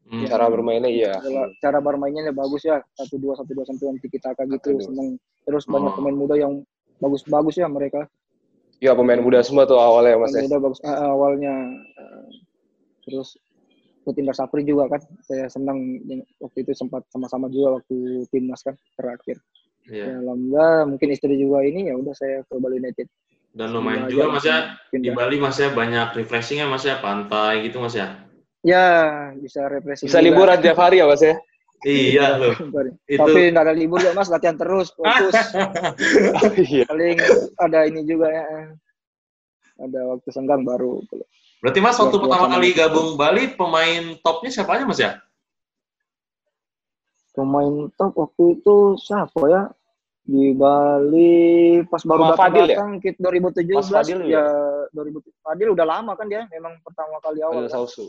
Hmm. Cara bermainnya iya. Cara- bermainnya ya bagus ya satu dua satu dua sampai nanti kita gitu Satu, dua. seneng terus banyak Oh. pemain muda yang bagus-bagus ya mereka Iya pemain muda semua tuh awalnya mas pemain ya. muda bagus ah, awalnya Ah, terus Putin Sapri juga kan saya senang waktu itu sempat sama-sama juga waktu timnas kan terakhir Iya. ya, alhamdulillah mungkin istri juga ini ya udah saya ke Bali United Dan lumayan Pindah juga mas ya di. Bali mas ya banyak refreshingnya mas ya pantai gitu mas ya. ya bisa refreshing Bisa juga. liburan tiap hari ya mas ya. Iya loh. Itu tapi nggak ada libur ya mas latihan terus fokus <laughs> Iya. paling ada ini juga ya ada waktu senggang baru berarti mas waktu pertama kali banget. gabung Bali pemain topnya siapa aja mas ya? pemain top waktu itu siapa ya di Bali pas baru Sama datang Fadil ya? datang kit 2017 Mas Fadil ya 2000 Fadil udah lama kan dia memang pertama kali awal Ada kan. Sausu.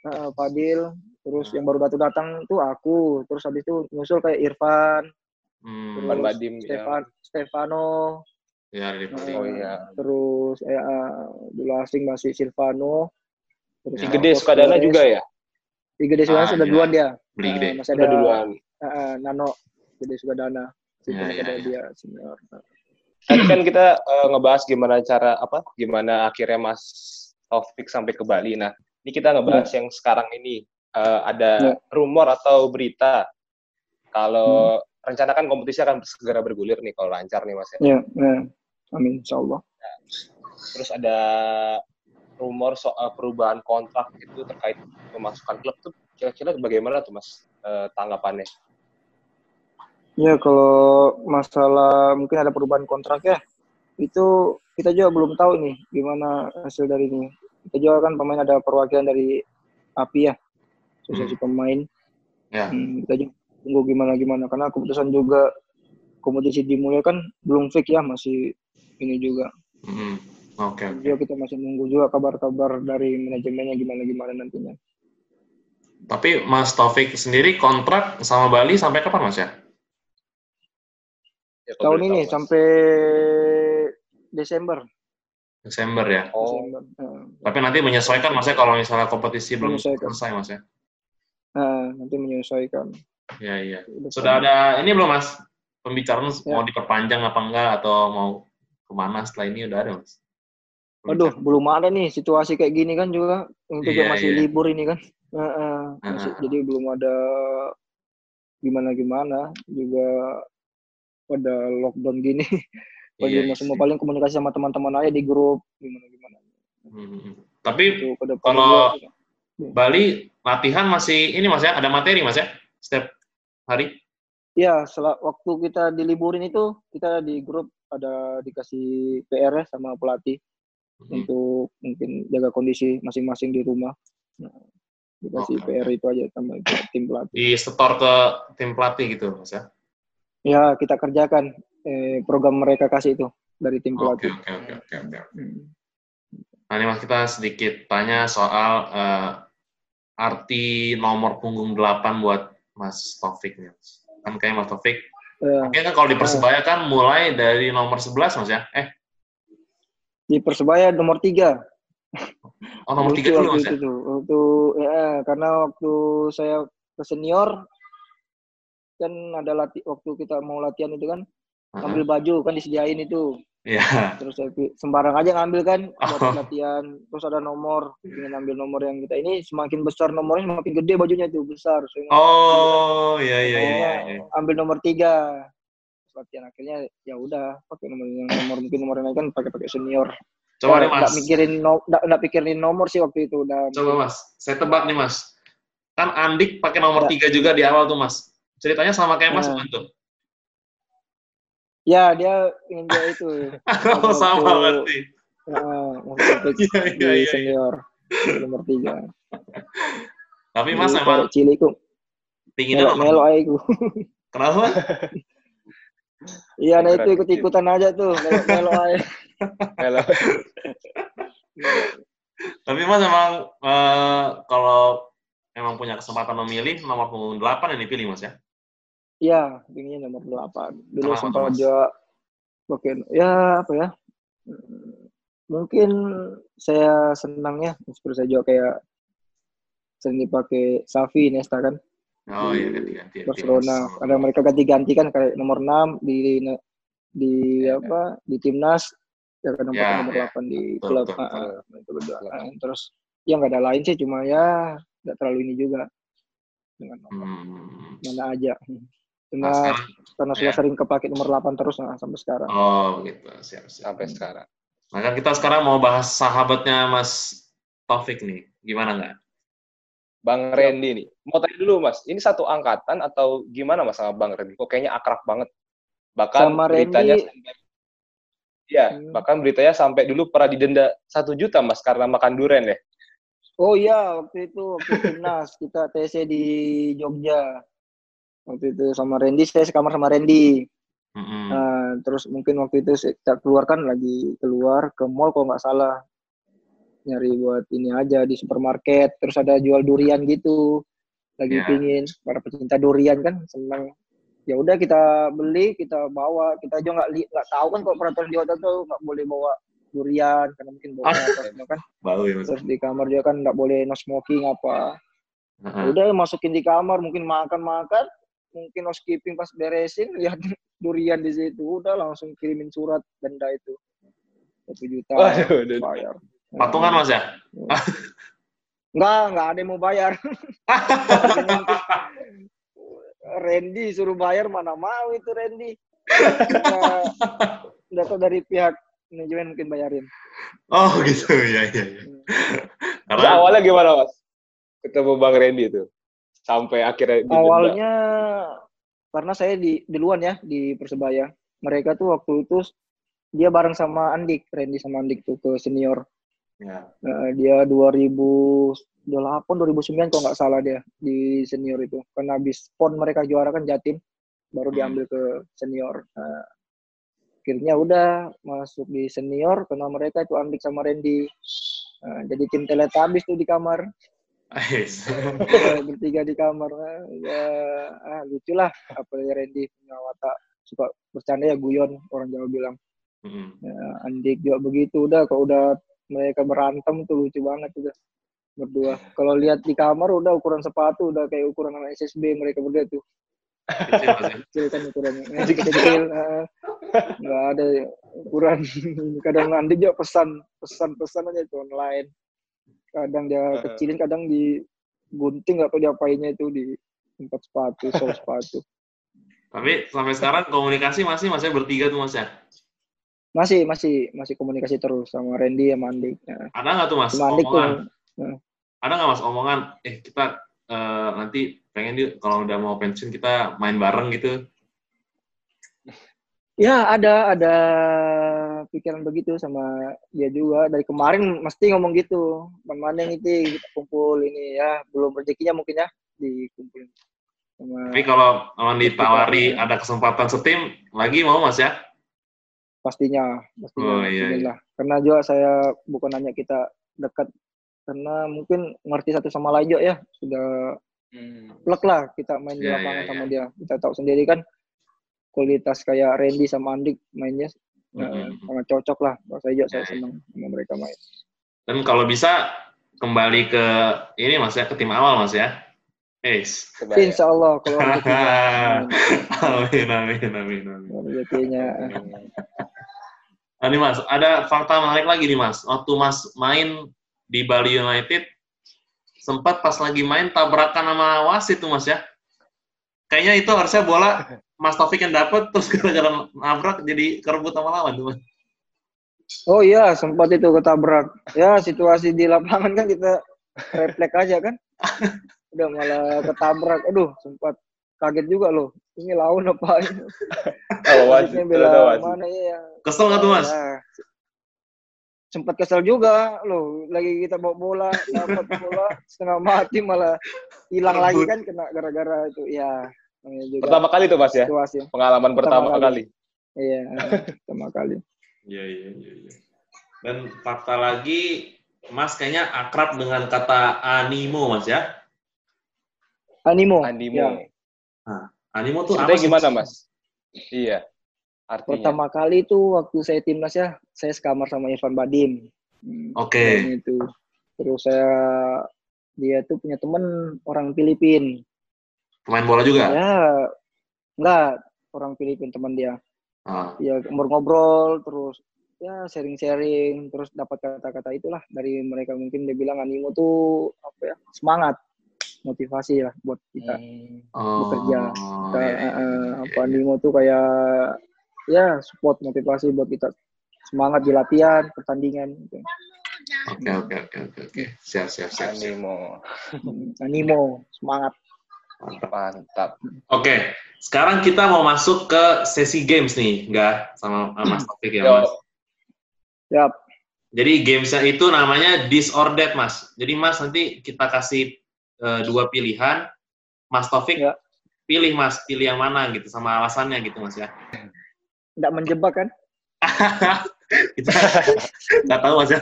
Nah, Fadil terus yang baru datang datang tuh aku terus habis itu nyusul kayak Irfan Hmm. terus Irfan Badim, ya. Stefan Stefano Ya, Bali. Oh iya. terus eh, eh, dulu asing masih Silvano terus Ya. Si Gede Marcos Sukadana juga ya. Si Gede Sukadana Ah, sudah iya. duluan dia Beli gede. masih Udah ada duluan. eh, eh, Nano Gede Sukadana Ya, senior ya, ya. dia senior Tadi kan kita eh, ngebahas gimana cara apa? Gimana akhirnya Mas Taufik sampai ke Bali. Nah, ini kita ngebahas yang sekarang ini Eh, ada Ya. rumor atau berita kalau rencana kan kompetisi akan segera bergulir nih kalau lancar nih Mas ya. Ya. Amin, insya Allah. Terus ada rumor soal perubahan kontrak itu terkait pemasukan klub tuh kira-kira bagaimana tuh Mas eh, tanggapannya? Ya, kalau masalah mungkin ada perubahan kontrak ya, itu kita juga belum tahu nih gimana hasil dari ini. Kita juga kan pemain ada perwakilan dari API ya, asosiasi pemain. Ya. Hmm, kita juga tunggu gimana gimana karena keputusan juga kompetisi dimulai kan belum fix ya masih ini juga. Hmm. Oke. oke. Juga kita masih nunggu juga kabar-kabar dari manajemennya gimana gimana nantinya. Tapi Mas Taufik sendiri kontrak sama Bali sampai kapan Mas ya? Ya, Tahun ini tahu, Mas. sampai Desember. Desember ya. Oh, Desember. Nah, Tapi nanti menyesuaikan Mas ya kalau misalnya kompetisi belum selesai Mas ya. Nah, nanti menyesuaikan. Iya iya. Udah Sudah ada ini belum Mas? Pembicaraan Ya. mau diperpanjang apa enggak atau mau ke mana setelah ini udah ada mas? Aduh, belum ada nih situasi kayak gini kan juga. Juga Iya, masih iya. libur ini kan. Heeh, masih- Ah. Jadi belum ada gimana-gimana. Juga pada lockdown gini. Pada rumah semua paling komunikasi sama teman-teman aja di grup gimana-gimana. Hmm. Tapi depan Kalau- juga. Bali latihan masih ini mas ya, ada materi mas ya setiap hari? Iya, setelah waktu kita diliburin itu kita di grup ada dikasih PR ya sama pelatih Hmm. untuk mungkin jaga kondisi masing-masing di rumah. Nah, dikasih Oke, PR itu aja sama tim pelatih. Di setor ke tim pelatih gitu mas ya? Ya, kita kerjakan eh, program mereka kasih itu dari tim Oke pelatih. oke oke oke oke. Hmm. Nah ini mas kita sedikit tanya soal eh, arti nomor punggung 8 buat Mas Taufik nih. Kan kayak Mas Taufik, Eh, mungkin kan kalau di Persebaya kan mulai dari nomor 11 Mas ya? Eh, di Persebaya nomor tiga. oh nomor 3 Lucu dulu Mas ya? itu. Waktu ya, karena waktu saya ke senior kan ada latih waktu kita mau latihan itu kan ngambil baju kan disediain itu Iya. terus saya sembarang aja ngambil kan buat Oh. latihan terus ada nomor ingin ambil nomor yang kita ini semakin besar nomornya semakin gede bajunya itu besar Saya ngambil- Oh, iya iya iya. iya. ambil nomor tiga Terus latihan akhirnya ya udah pakai nomor yang nomor mungkin nomor yang lain kan pakai pakai senior Coba nih Mas. nggak mikirin no- nggak pikirin nomor sih waktu itu udah Coba Mas, saya tebak nih Mas. Kan Andik pakai nomor Ya. 3 juga di awal tuh Mas. Ceritanya sama kayak Mas Nah. ya dia ingin dia itu <laughs> Oh, sama waktu- berarti. Waktu <laughs> Iya di iya iya. senior nomor tiga Tapi Mas Korek Ciliku pinginnya melo melo gua. <laughs> Kenapa? iya nah itu Berat ikut ikutan aja tuh melo melo aja Halo. Tapi Mas emang eh, kalau emang punya kesempatan memilih nomor punggung 8 yang dipilih Mas ya? Iya, pinginnya nomor 8. Dulu Kenapa sempat juga pakai ya apa ya? Mungkin saya senang ya, seperti saya juga kayak sering dipakai Safi Nesta kan Oh iya ganti-ganti. Barcelona. Ada mereka ganti-ganti kan kayak nomor 6 di di Iya, apa? Di timnas ya kan nomor Ya, nomor ya. 8 di Betul, klub. betul, itu berdua. Betul. Terus ya nggak ada lain sih cuma ya nggak terlalu ini juga dengan nomor Hmm. mana aja. Cuma Nah, karena sudah ya. sering kepake nomor 8 terus nah, sampai sekarang. oh gitu, siap, siap. Sampai sekarang. Nah kan kita sekarang mau bahas sahabatnya Mas Taufik nih, gimana nggak? Bang Randy nih. Mau tanya dulu Mas, ini satu angkatan atau gimana Mas sama Bang Randy? Kok kayaknya akrab banget. Bahkan Sama beritanya Randy- sampai Iya, Hmm. bahkan beritanya sampai dulu pernah didenda satu juta Mas karena makan duren ya. Oh iya, waktu itu waktu timnas kita TC di Jogja. Waktu itu sama Randy, saya sekamar sama Randy. Mm-mm. Nah, terus mungkin waktu itu saya kita keluar kan lagi keluar ke mall kalau nggak salah nyari buat ini aja di supermarket. Terus ada jual durian gitu. Lagi Ya. pingin para pecinta durian kan seneng. Ya udah kita beli, kita bawa. Kita juga nggak nggak tahu kan kalau peraturan di hotel tuh nggak boleh bawa durian karena mungkin bawa apa semua kan. Bau ya. Terus di kamar dia kan nggak boleh no smoking apa. Heeh. udah masukin di kamar mungkin makan makan mungkin housekeeping pas beresin lihat <laughs> durian di situ udah langsung kirimin surat denda itu satu juta Waduh, bayar Patungan Mas ya? <laughs> Enggak, enggak ada yang mau bayar. <laughs> Randy suruh bayar mana mau itu Randy. Tahu dari pihak manajemen mungkin bayarin. Oh gitu, ya ya. ya. Terus Karena awalnya gimana Mas? Ketemu Bang Randy itu. Sampai akhirnya didenda. Awalnya karena saya di duluan ya di Persebaya. Mereka tuh waktu itu dia bareng sama Andik, Randy sama Andik tuh ke senior. ya. Nah, dia 2008 2009 kalau nggak salah dia di senior itu. Karena habis pon mereka juara kan Jatim baru Hmm. diambil ke senior. Nah, akhirnya udah masuk di senior karena mereka itu Andik sama Randy. Nah, jadi tim Teletubbies tuh di kamar. Ais. Eh, <laughs> bertiga di kamar. Ya ah, lucu lah apa ya Randy punya watak suka bercanda ya guyon orang Jawa bilang. Mm. ya, Andik juga begitu. Udah kalau udah mereka berantem tuh lucu banget udah berdua. Kalau lihat di kamar udah ukuran sepatu udah kayak ukuran anak SSB mereka berdua tuh. Kecil, ya. kan ukurannya. Ngaji kecil nggak ada ukuran. <laughs> Kadang nanti dia pesan pesan pesan aja itu online kadang dia kecilin kadang di gunting atau diapainnya itu di tempat sepatu <laughs> sol sepatu Tapi sampai sekarang komunikasi masih masih bertiga tuh Mas ya. masih masih masih komunikasi terus sama Randy sama Andik Nah, Ada nggak tuh Mas sama Andik tuh omongan? Ada nggak Mas omongan? Eh kita eh, nanti pengen yuk kalau udah mau pensiun kita main bareng gitu. Ya ada ada pikiran begitu sama dia juga. Dari kemarin mesti ngomong gitu. Mana yang itu kita kumpul ini ya. Belum rezekinya mungkin ya dikumpulin. Sama Tapi kalau kalau ditawari ada kesempatan setim lagi mau Mas ya? pastinya pastinya. Oh, iya, Bismillah. karena juga saya bukan hanya kita dekat karena mungkin ngerti satu sama lain juga ya. Sudah plek lah kita main di Iya, lapangan iya, sama dia. Kita tahu sendiri kan kualitas kayak Randy sama Andik mainnya Mm-mm. sangat cocok lah Kalau saya juga saya Iya, iya. senang sama mereka main Dan kalau bisa kembali ke ini Mas ya ke tim awal Mas ya. Kebayang. Insya Allah kalau <laughs> amin amin amin amin. rezekinya Nah, nih Mas, ada fakta menarik lagi nih Mas. Waktu Mas main di Bali United, sempat pas lagi main tabrakan sama wasit tuh Mas ya. Kayaknya itu harusnya bola Mas Taufik yang dapat terus gara-gara nabrak jadi kerebut sama lawan tuh Mas. oh iya sempat itu ketabrak. Ya situasi di lapangan kan kita refleks aja kan. <laughs> Udah malah ketabrak. Aduh sempat kaget juga loh. Ini lawan apa ini? Ada bela wasit. mana ya? Kesel nggak tuh Mas? Ya, sempat kesel juga loh. Lagi kita bawa bola dapat bola setengah mati malah hilang lagi kan kena gara-gara itu. Ya namanya juga Pertama kali tuh Mas ya? situasi Pengalaman Pertama pertama, kali. kali. iya <laughs> pertama kali Iya, iya, iya. iya. Dan fakta lagi, Mas kayaknya akrab dengan kata animo Mas ya. animo Animo. Ya. Animo tuh Ceritanya apa sih? gimana Mas? Iya. Artinya. pertama kali itu waktu saya timnas ya saya sekamar sama Irfan Badim Hmm, Oke. tahun itu terus saya dia tuh punya temen orang Filipin Pemain bola juga? ya enggak orang Filipin teman dia Ah, ya ngobrol-ngobrol terus ya sharing-sharing terus dapat kata-kata itulah dari mereka mungkin dia bilang animo tuh apa ya semangat motivasi lah buat kita Hmm. oh, Bekerja. iya, Kayak, iya, eh, iya, apa iya. animo tuh kayak ya support motivasi buat kita semangat di latihan pertandingan gitu. Oke, oke, oke, oke, oke. Siap, siap, siap, siap. Animo. Hmm, animo semangat Mantap. Mantap. Oke, sekarang kita mau masuk ke sesi games nih, enggak sama Mas Taufik ya. Mas. Yap. Jadi gamesnya itu namanya That, Mas. Jadi Mas nanti kita kasih eh, dua pilihan, Mas Taufik Ya. pilih Mas, pilih yang mana gitu sama alasannya gitu Mas ya. tidak menjebak kan <laughs> kita nggak tahu Mas ya.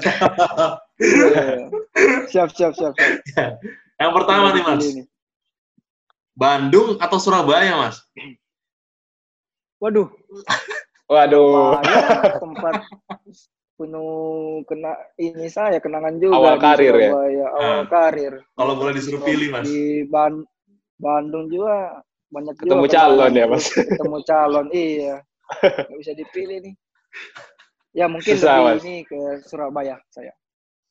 Iya. siap siap siap, siap. yang pertama nih Mas. Bandung atau Surabaya Mas? waduh <laughs> Waduh. Tempat penuh kena ini saya kenangan juga Awal karir ya? Surabaya, awal Ah. karir Kalau boleh disuruh pilih Mas. di Ban- Bandung juga banyak Ketemu juga calon ya, Mas? ketemu calon iya nggak bisa dipilih nih ya mungkin Susah, lebih Mas. ini ke Surabaya saya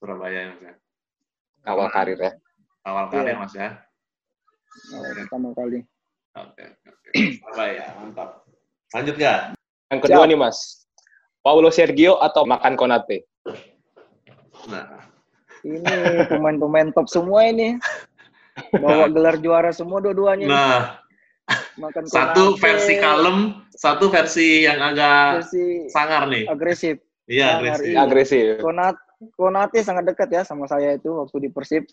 Surabaya ya Mas ya. Awal karir ya. Awal karir Iya. Mas ya. Awal pertama kali Oke, oke, oke. <clears throat> Surabaya, mantap. Lanjut nggak? Yang kedua Siap. nih Mas. Paulo Sergio atau makan Konate? Nah, ini pemain-pemain top semua ini <laughs> bawa gelar juara semua dua-duanya nih. nah makan <laughs> satu Konate, versi kalem, satu versi yang agak versi sangar nih. agresif Iya, agresif. iya. Agresif. Konat Konate sangat dekat ya sama saya itu waktu di Persib.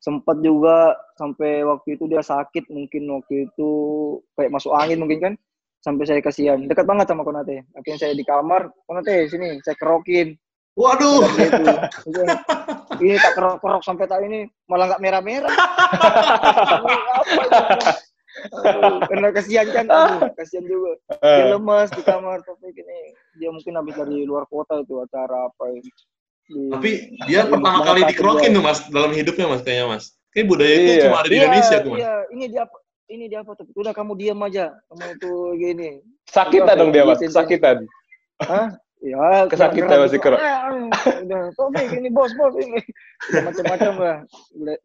Sempat juga sampai waktu itu dia sakit mungkin waktu itu kayak masuk angin mungkin kan. Sampai saya kasihan. Dekat banget sama Konate. Akhirnya saya di kamar, Konate sini saya kerokin. Waduh, Kata dia itu. Itu, Ini tak kerok-kerok sampai tak ini malah nggak ini? Aduh, Karena kasihan kan, aduh, kasihan juga. Dia Eh, lemas di kamar tapi gini. Dia mungkin habis dari luar kota itu acara apa ini. Tapi dia Ribut pertama banget kali dikerokin tuh mas dalam hidupnya mas kayaknya mas. Kayak budaya itu Iya. cuma ada di Iya, Indonesia tuh mas. Iya, ini dia ini dia apa tuh udah kamu diam aja kamu tuh gini Sakitan dong dia, Mas. Sakitan. Hah? Ya, Kesakitan masih ah, Udah, Taufik ini bos, bos ini. Macam-macam lah. Udah,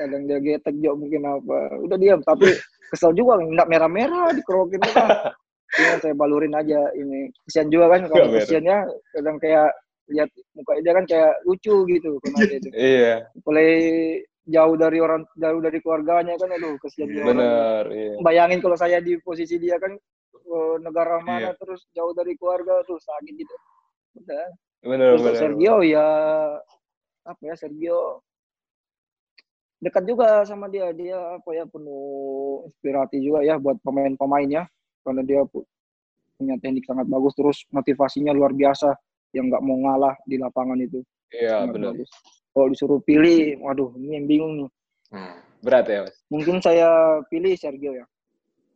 kadang dia getek juga mungkin apa. Udah diam, tapi kesel juga nggak merah-merah dikerokin kan. <laughs> Ini saya balurin aja ini. Kesian juga kan kalau kesiannya kadang kayak lihat muka dia kan kayak lucu gitu dia itu. <laughs> Iya, Mulai jauh dari orang jauh dari keluarganya kan aduh kesian orang. bener. Iya. Bayangin kalau saya di posisi dia kan eh, negara mana Iya. terus jauh dari keluarga tuh sakit gitu. Udah. Bener, Terus bener. Sergio ya apa ya Sergio dekat juga sama dia dia apa ya penuh inspirasi juga ya buat pemain-pemainnya karena dia pu- punya teknik sangat bagus terus motivasinya luar biasa yang nggak mau ngalah di lapangan itu Iya, bagus. Kalau disuruh pilih, waduh ini yang bingung nih. Hmm, Berat ya, Mas. Mungkin saya pilih Sergio ya.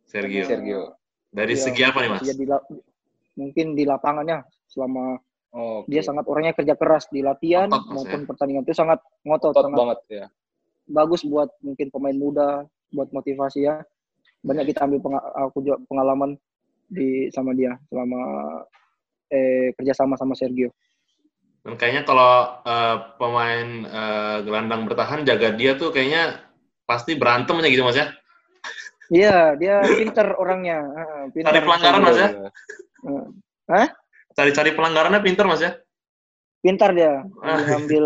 Sergio. Sergio. Dari Iya, segi apa nih mas? Di mungkin di lapangannya selama Oh, dia sangat orangnya kerja keras di latihan Mas, maupun pertandingan itu sangat ngotot, Otot sangat banget ya. bagus buat mungkin pemain muda, buat motivasi ya. Banyak kita ambil penga- aku juga pengalaman di sama dia selama eh, kerja sama sama Sergio. Dan kayaknya kalau eh, pemain eh, gelandang bertahan jaga dia tuh kayaknya pasti berantem aja gitu mas ya. Iya, dia pinter orangnya. Heeh, pinter. Cari pelanggaran, Mas, ya? Heeh. Cari-cari pelanggarannya pinter mas ya. Pintar dia Ah. ngambil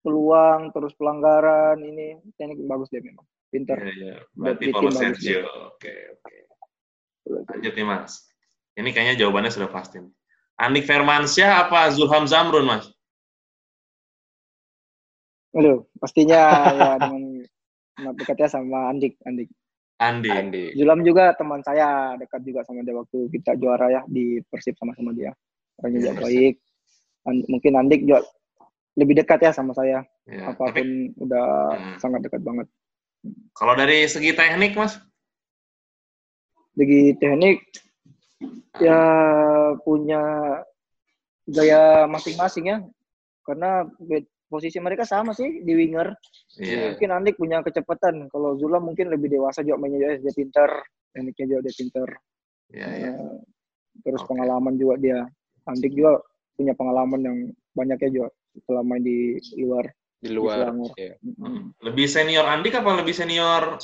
peluang terus pelanggaran ini teknik bagus dia memang. Pintar. Iya, iya. Berarti kalau Sergio. Oke, oke. Lanjut nih mas. Ini kayaknya jawabannya sudah pasti. nih. Andik Firmansyah apa Zulham Zamrun mas? Aduh, pastinya <laughs> ya dengan dekatnya sama Andik, Andik. Andi. Andi. Julam juga teman saya dekat juga sama dia waktu kita juara ya di Persib sama-sama dia. Orangnya juga Iya, baik. An- mungkin Andik juga lebih dekat ya sama saya. Ya, tapi Apa pun udah Hmm. sangat dekat banget. kalau dari segi teknik mas? Segi teknik ya punya gaya masing-masing ya. Karena posisi mereka sama sih di winger. Iya. Mungkin Andik punya kecepatan. Kalau Zulam mungkin lebih dewasa juga mainnya juga dia pintar. Tekniknya juga dia pintar. Iya, iya. Eh, terus Oke. pengalaman juga dia Andik juga punya pengalaman yang banyaknya juga setelah main di luar Di luar. Iya. Mm. Lebih senior Andik apa lebih senior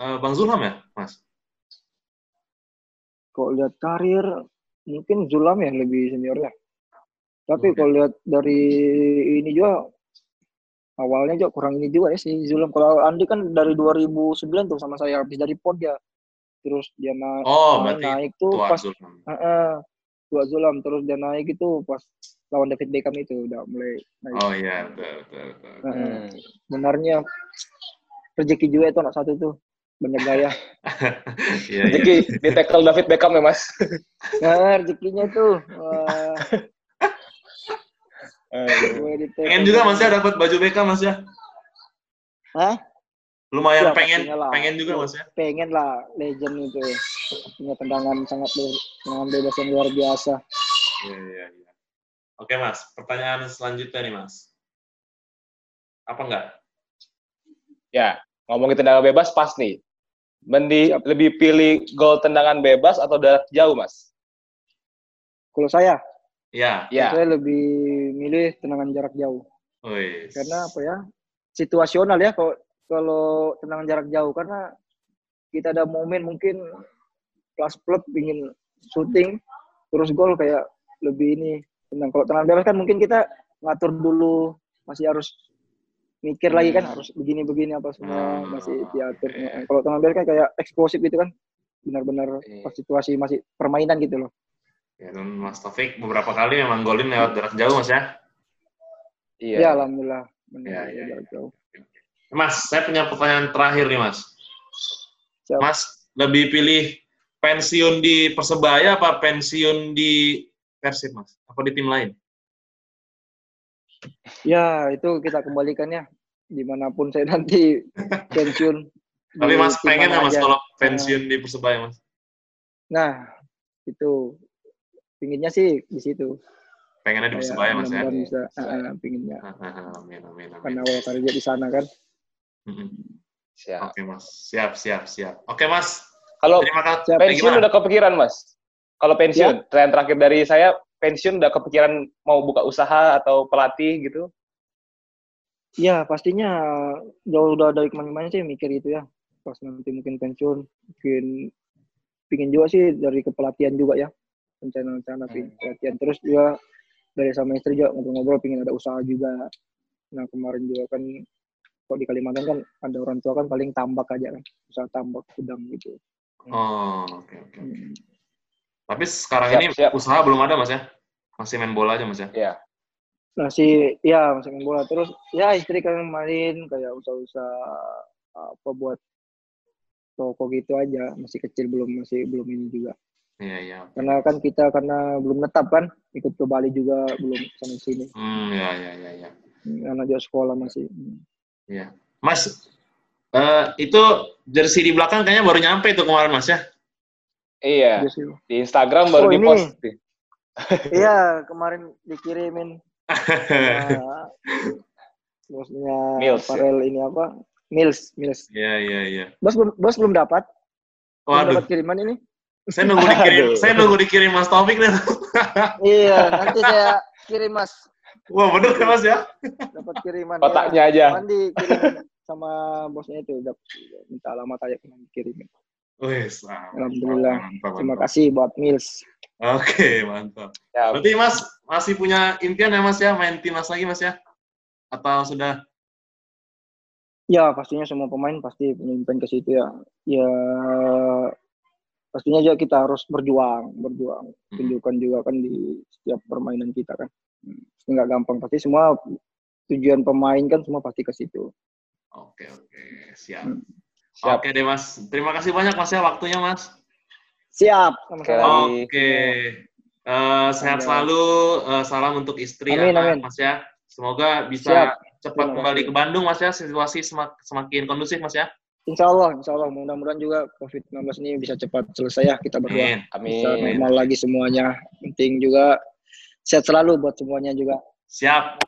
eh, Bang Zulham ya, Mas? Kalau lihat karir mungkin Zulam ya lebih senior ya tapi kalau lihat dari ini juga awalnya juga kurang ini juga ya si Zulam kalau Andik kan dari 2009 tuh sama saya habis dari PON dia terus dia naik Oh, naik, tuh tua pas Zulham. Heeh. tua Zulam terus dia naik itu pas lawan David Beckham itu udah mulai naik Oh iya, betul, betul. Hmm. benarnya rezeki juga itu anak satu tuh banyak gaya Iya, iya. Jadi di tackle David Beckham ya, Mas. <laughs> nah rezekinya tuh wah di Pengen juga Mas ya dapat baju BK Mas ya? Hah? Lumayan Ya, pengen, lah. pengen juga Mas ya? pengen lah legend itu punya tendangan sangat luar tendangan bebas yang luar biasa Iya, iya, iya. Oke Mas, pertanyaan selanjutnya nih Mas. Apa enggak? Ya, ngomongin tendangan bebas pas nih. Mendi Siap. lebih pilih gol tendangan bebas atau jarak jauh, Mas? kalau saya Ya. Ya. saya lebih milih tendangan jarak jauh Wih. karena apa ya situasional ya kalau kalau tendangan jarak jauh karena kita ada momen mungkin kelas klub ingin syuting terus gol kayak lebih ini tenang kalau tendangan bebas kan mungkin kita ngatur dulu masih harus mikir lagi kan Hmm. harus begini begini apa semua Hmm, masih diatur oke. kalau tendangan bebas kan kayak eksplosif gitu kan benar-benar Iya. situasi masih permainan gitu loh Ya, dan Mas Taufik beberapa kali memang golin lewat jarak jauh Mas ya? Iya. ya alhamdulillah benar Ya, ya, ya. jarak jauh Mas, saya punya pertanyaan terakhir nih Mas. Siap. Mas lebih pilih pensiun di Persebaya apa pensiun di Persib Mas? Apa di tim lain? Ya, itu kita kembalikan ya. Di mana pun saya nanti <laughs> pensiun. Tapi Mas pengen nggak Mas aja. kalau pensiun di Persebaya Mas? Nah, itu. Pinginnya sih di situ. Pengennya di Persebaya Mas ya? bisa, ah, ah, pinginnya. Amin, amin, amin. Karena awal karir di sana kan. Siap. Oke mas, siap siap siap. Oke mas, Kalau terima kasih. Siap. Pensiun udah kepikiran, Mas? Kalau pensiun, tren terakhir dari saya, pensiun udah kepikiran mau buka usaha atau pelatih gitu? Ya pastinya jauh udah dari ke mana-mana sih mikir itu ya. Pas nanti mungkin pensiun, mungkin pingin juga sih dari kepelatihan juga ya. Rencana-rencana Hmm. pelatihan. Terus juga dari sama istri juga ngobrol-ngobrol pingin ada usaha juga. Nah kemarin juga kan kok di Kalimantan kan ada orang tua kan paling tambak aja kan. Usaha tambak udang gitu. Oh, oke oke. Hmm. Tapi sekarang Siap, ini siap. usaha belum ada mas ya? Masih main bola aja mas ya? Iya. Si ya masih main bola terus ya istri kan kemarin kayak usaha-usaha apa buat toko gitu aja masih kecil belum masih belum ini juga Iya iya. karena kan kita karena belum netap kan ikut ke Bali juga belum sana sini Hmm, ya ya ya ya. anak juga sekolah masih Iya. Mas, eh, itu jersey di belakang kayaknya baru nyampe itu kemarin mas ya? Iya. Iya. Di Instagram baru Oh, di post. iya kemarin dikirimin bosnya Mills, ya? Farel ini apa Mills Mills Iya iya iya. bos belum bos belum dapat belum Waduh, dapat kiriman ini saya nunggu dikirim, Aduh. saya nunggu dikirim Mas Taufik nih. iya nanti saya kirim mas Wah bener kan Mas ya? dapat kiriman Kotaknya aja. Cuman dikirimin sama bosnya itu udah minta alamat aja kena dikirimin. Wih, mantap, Alhamdulillah. mantap, Terima kasih buat Mills. Oke, mantap. Ya, Berarti Mas masih punya impian ya Mas ya main timnas lagi Mas ya? Atau sudah? Ya pastinya semua pemain pasti punya impian ke situ ya. Ya pastinya juga kita harus berjuang, berjuang. Hmm. Tunjukkan juga kan di setiap permainan kita kan. Hmm, Pasti nggak gampang pasti semua tujuan pemain kan semua pasti ke situ. Oke oke siap. Hmm. siap. Oke deh Mas. Terima kasih banyak Mas ya waktunya Mas. Siap, Oke, lagi. Oke. Eh, sehat Ada. selalu. Eh, salam untuk istri Amin, anak amin. Mas ya. Semoga bisa Siap. cepat Terima kembali ke Bandung Mas ya. Situasi semak- semakin kondusif Mas ya. Insya Allah, insya Allah. Mudah-mudahan juga COVID-19 ini bisa cepat selesai ya. Kita berdoa. Amin. bisa Amin. normal lagi semuanya. Penting juga sehat selalu buat semuanya juga. Siap.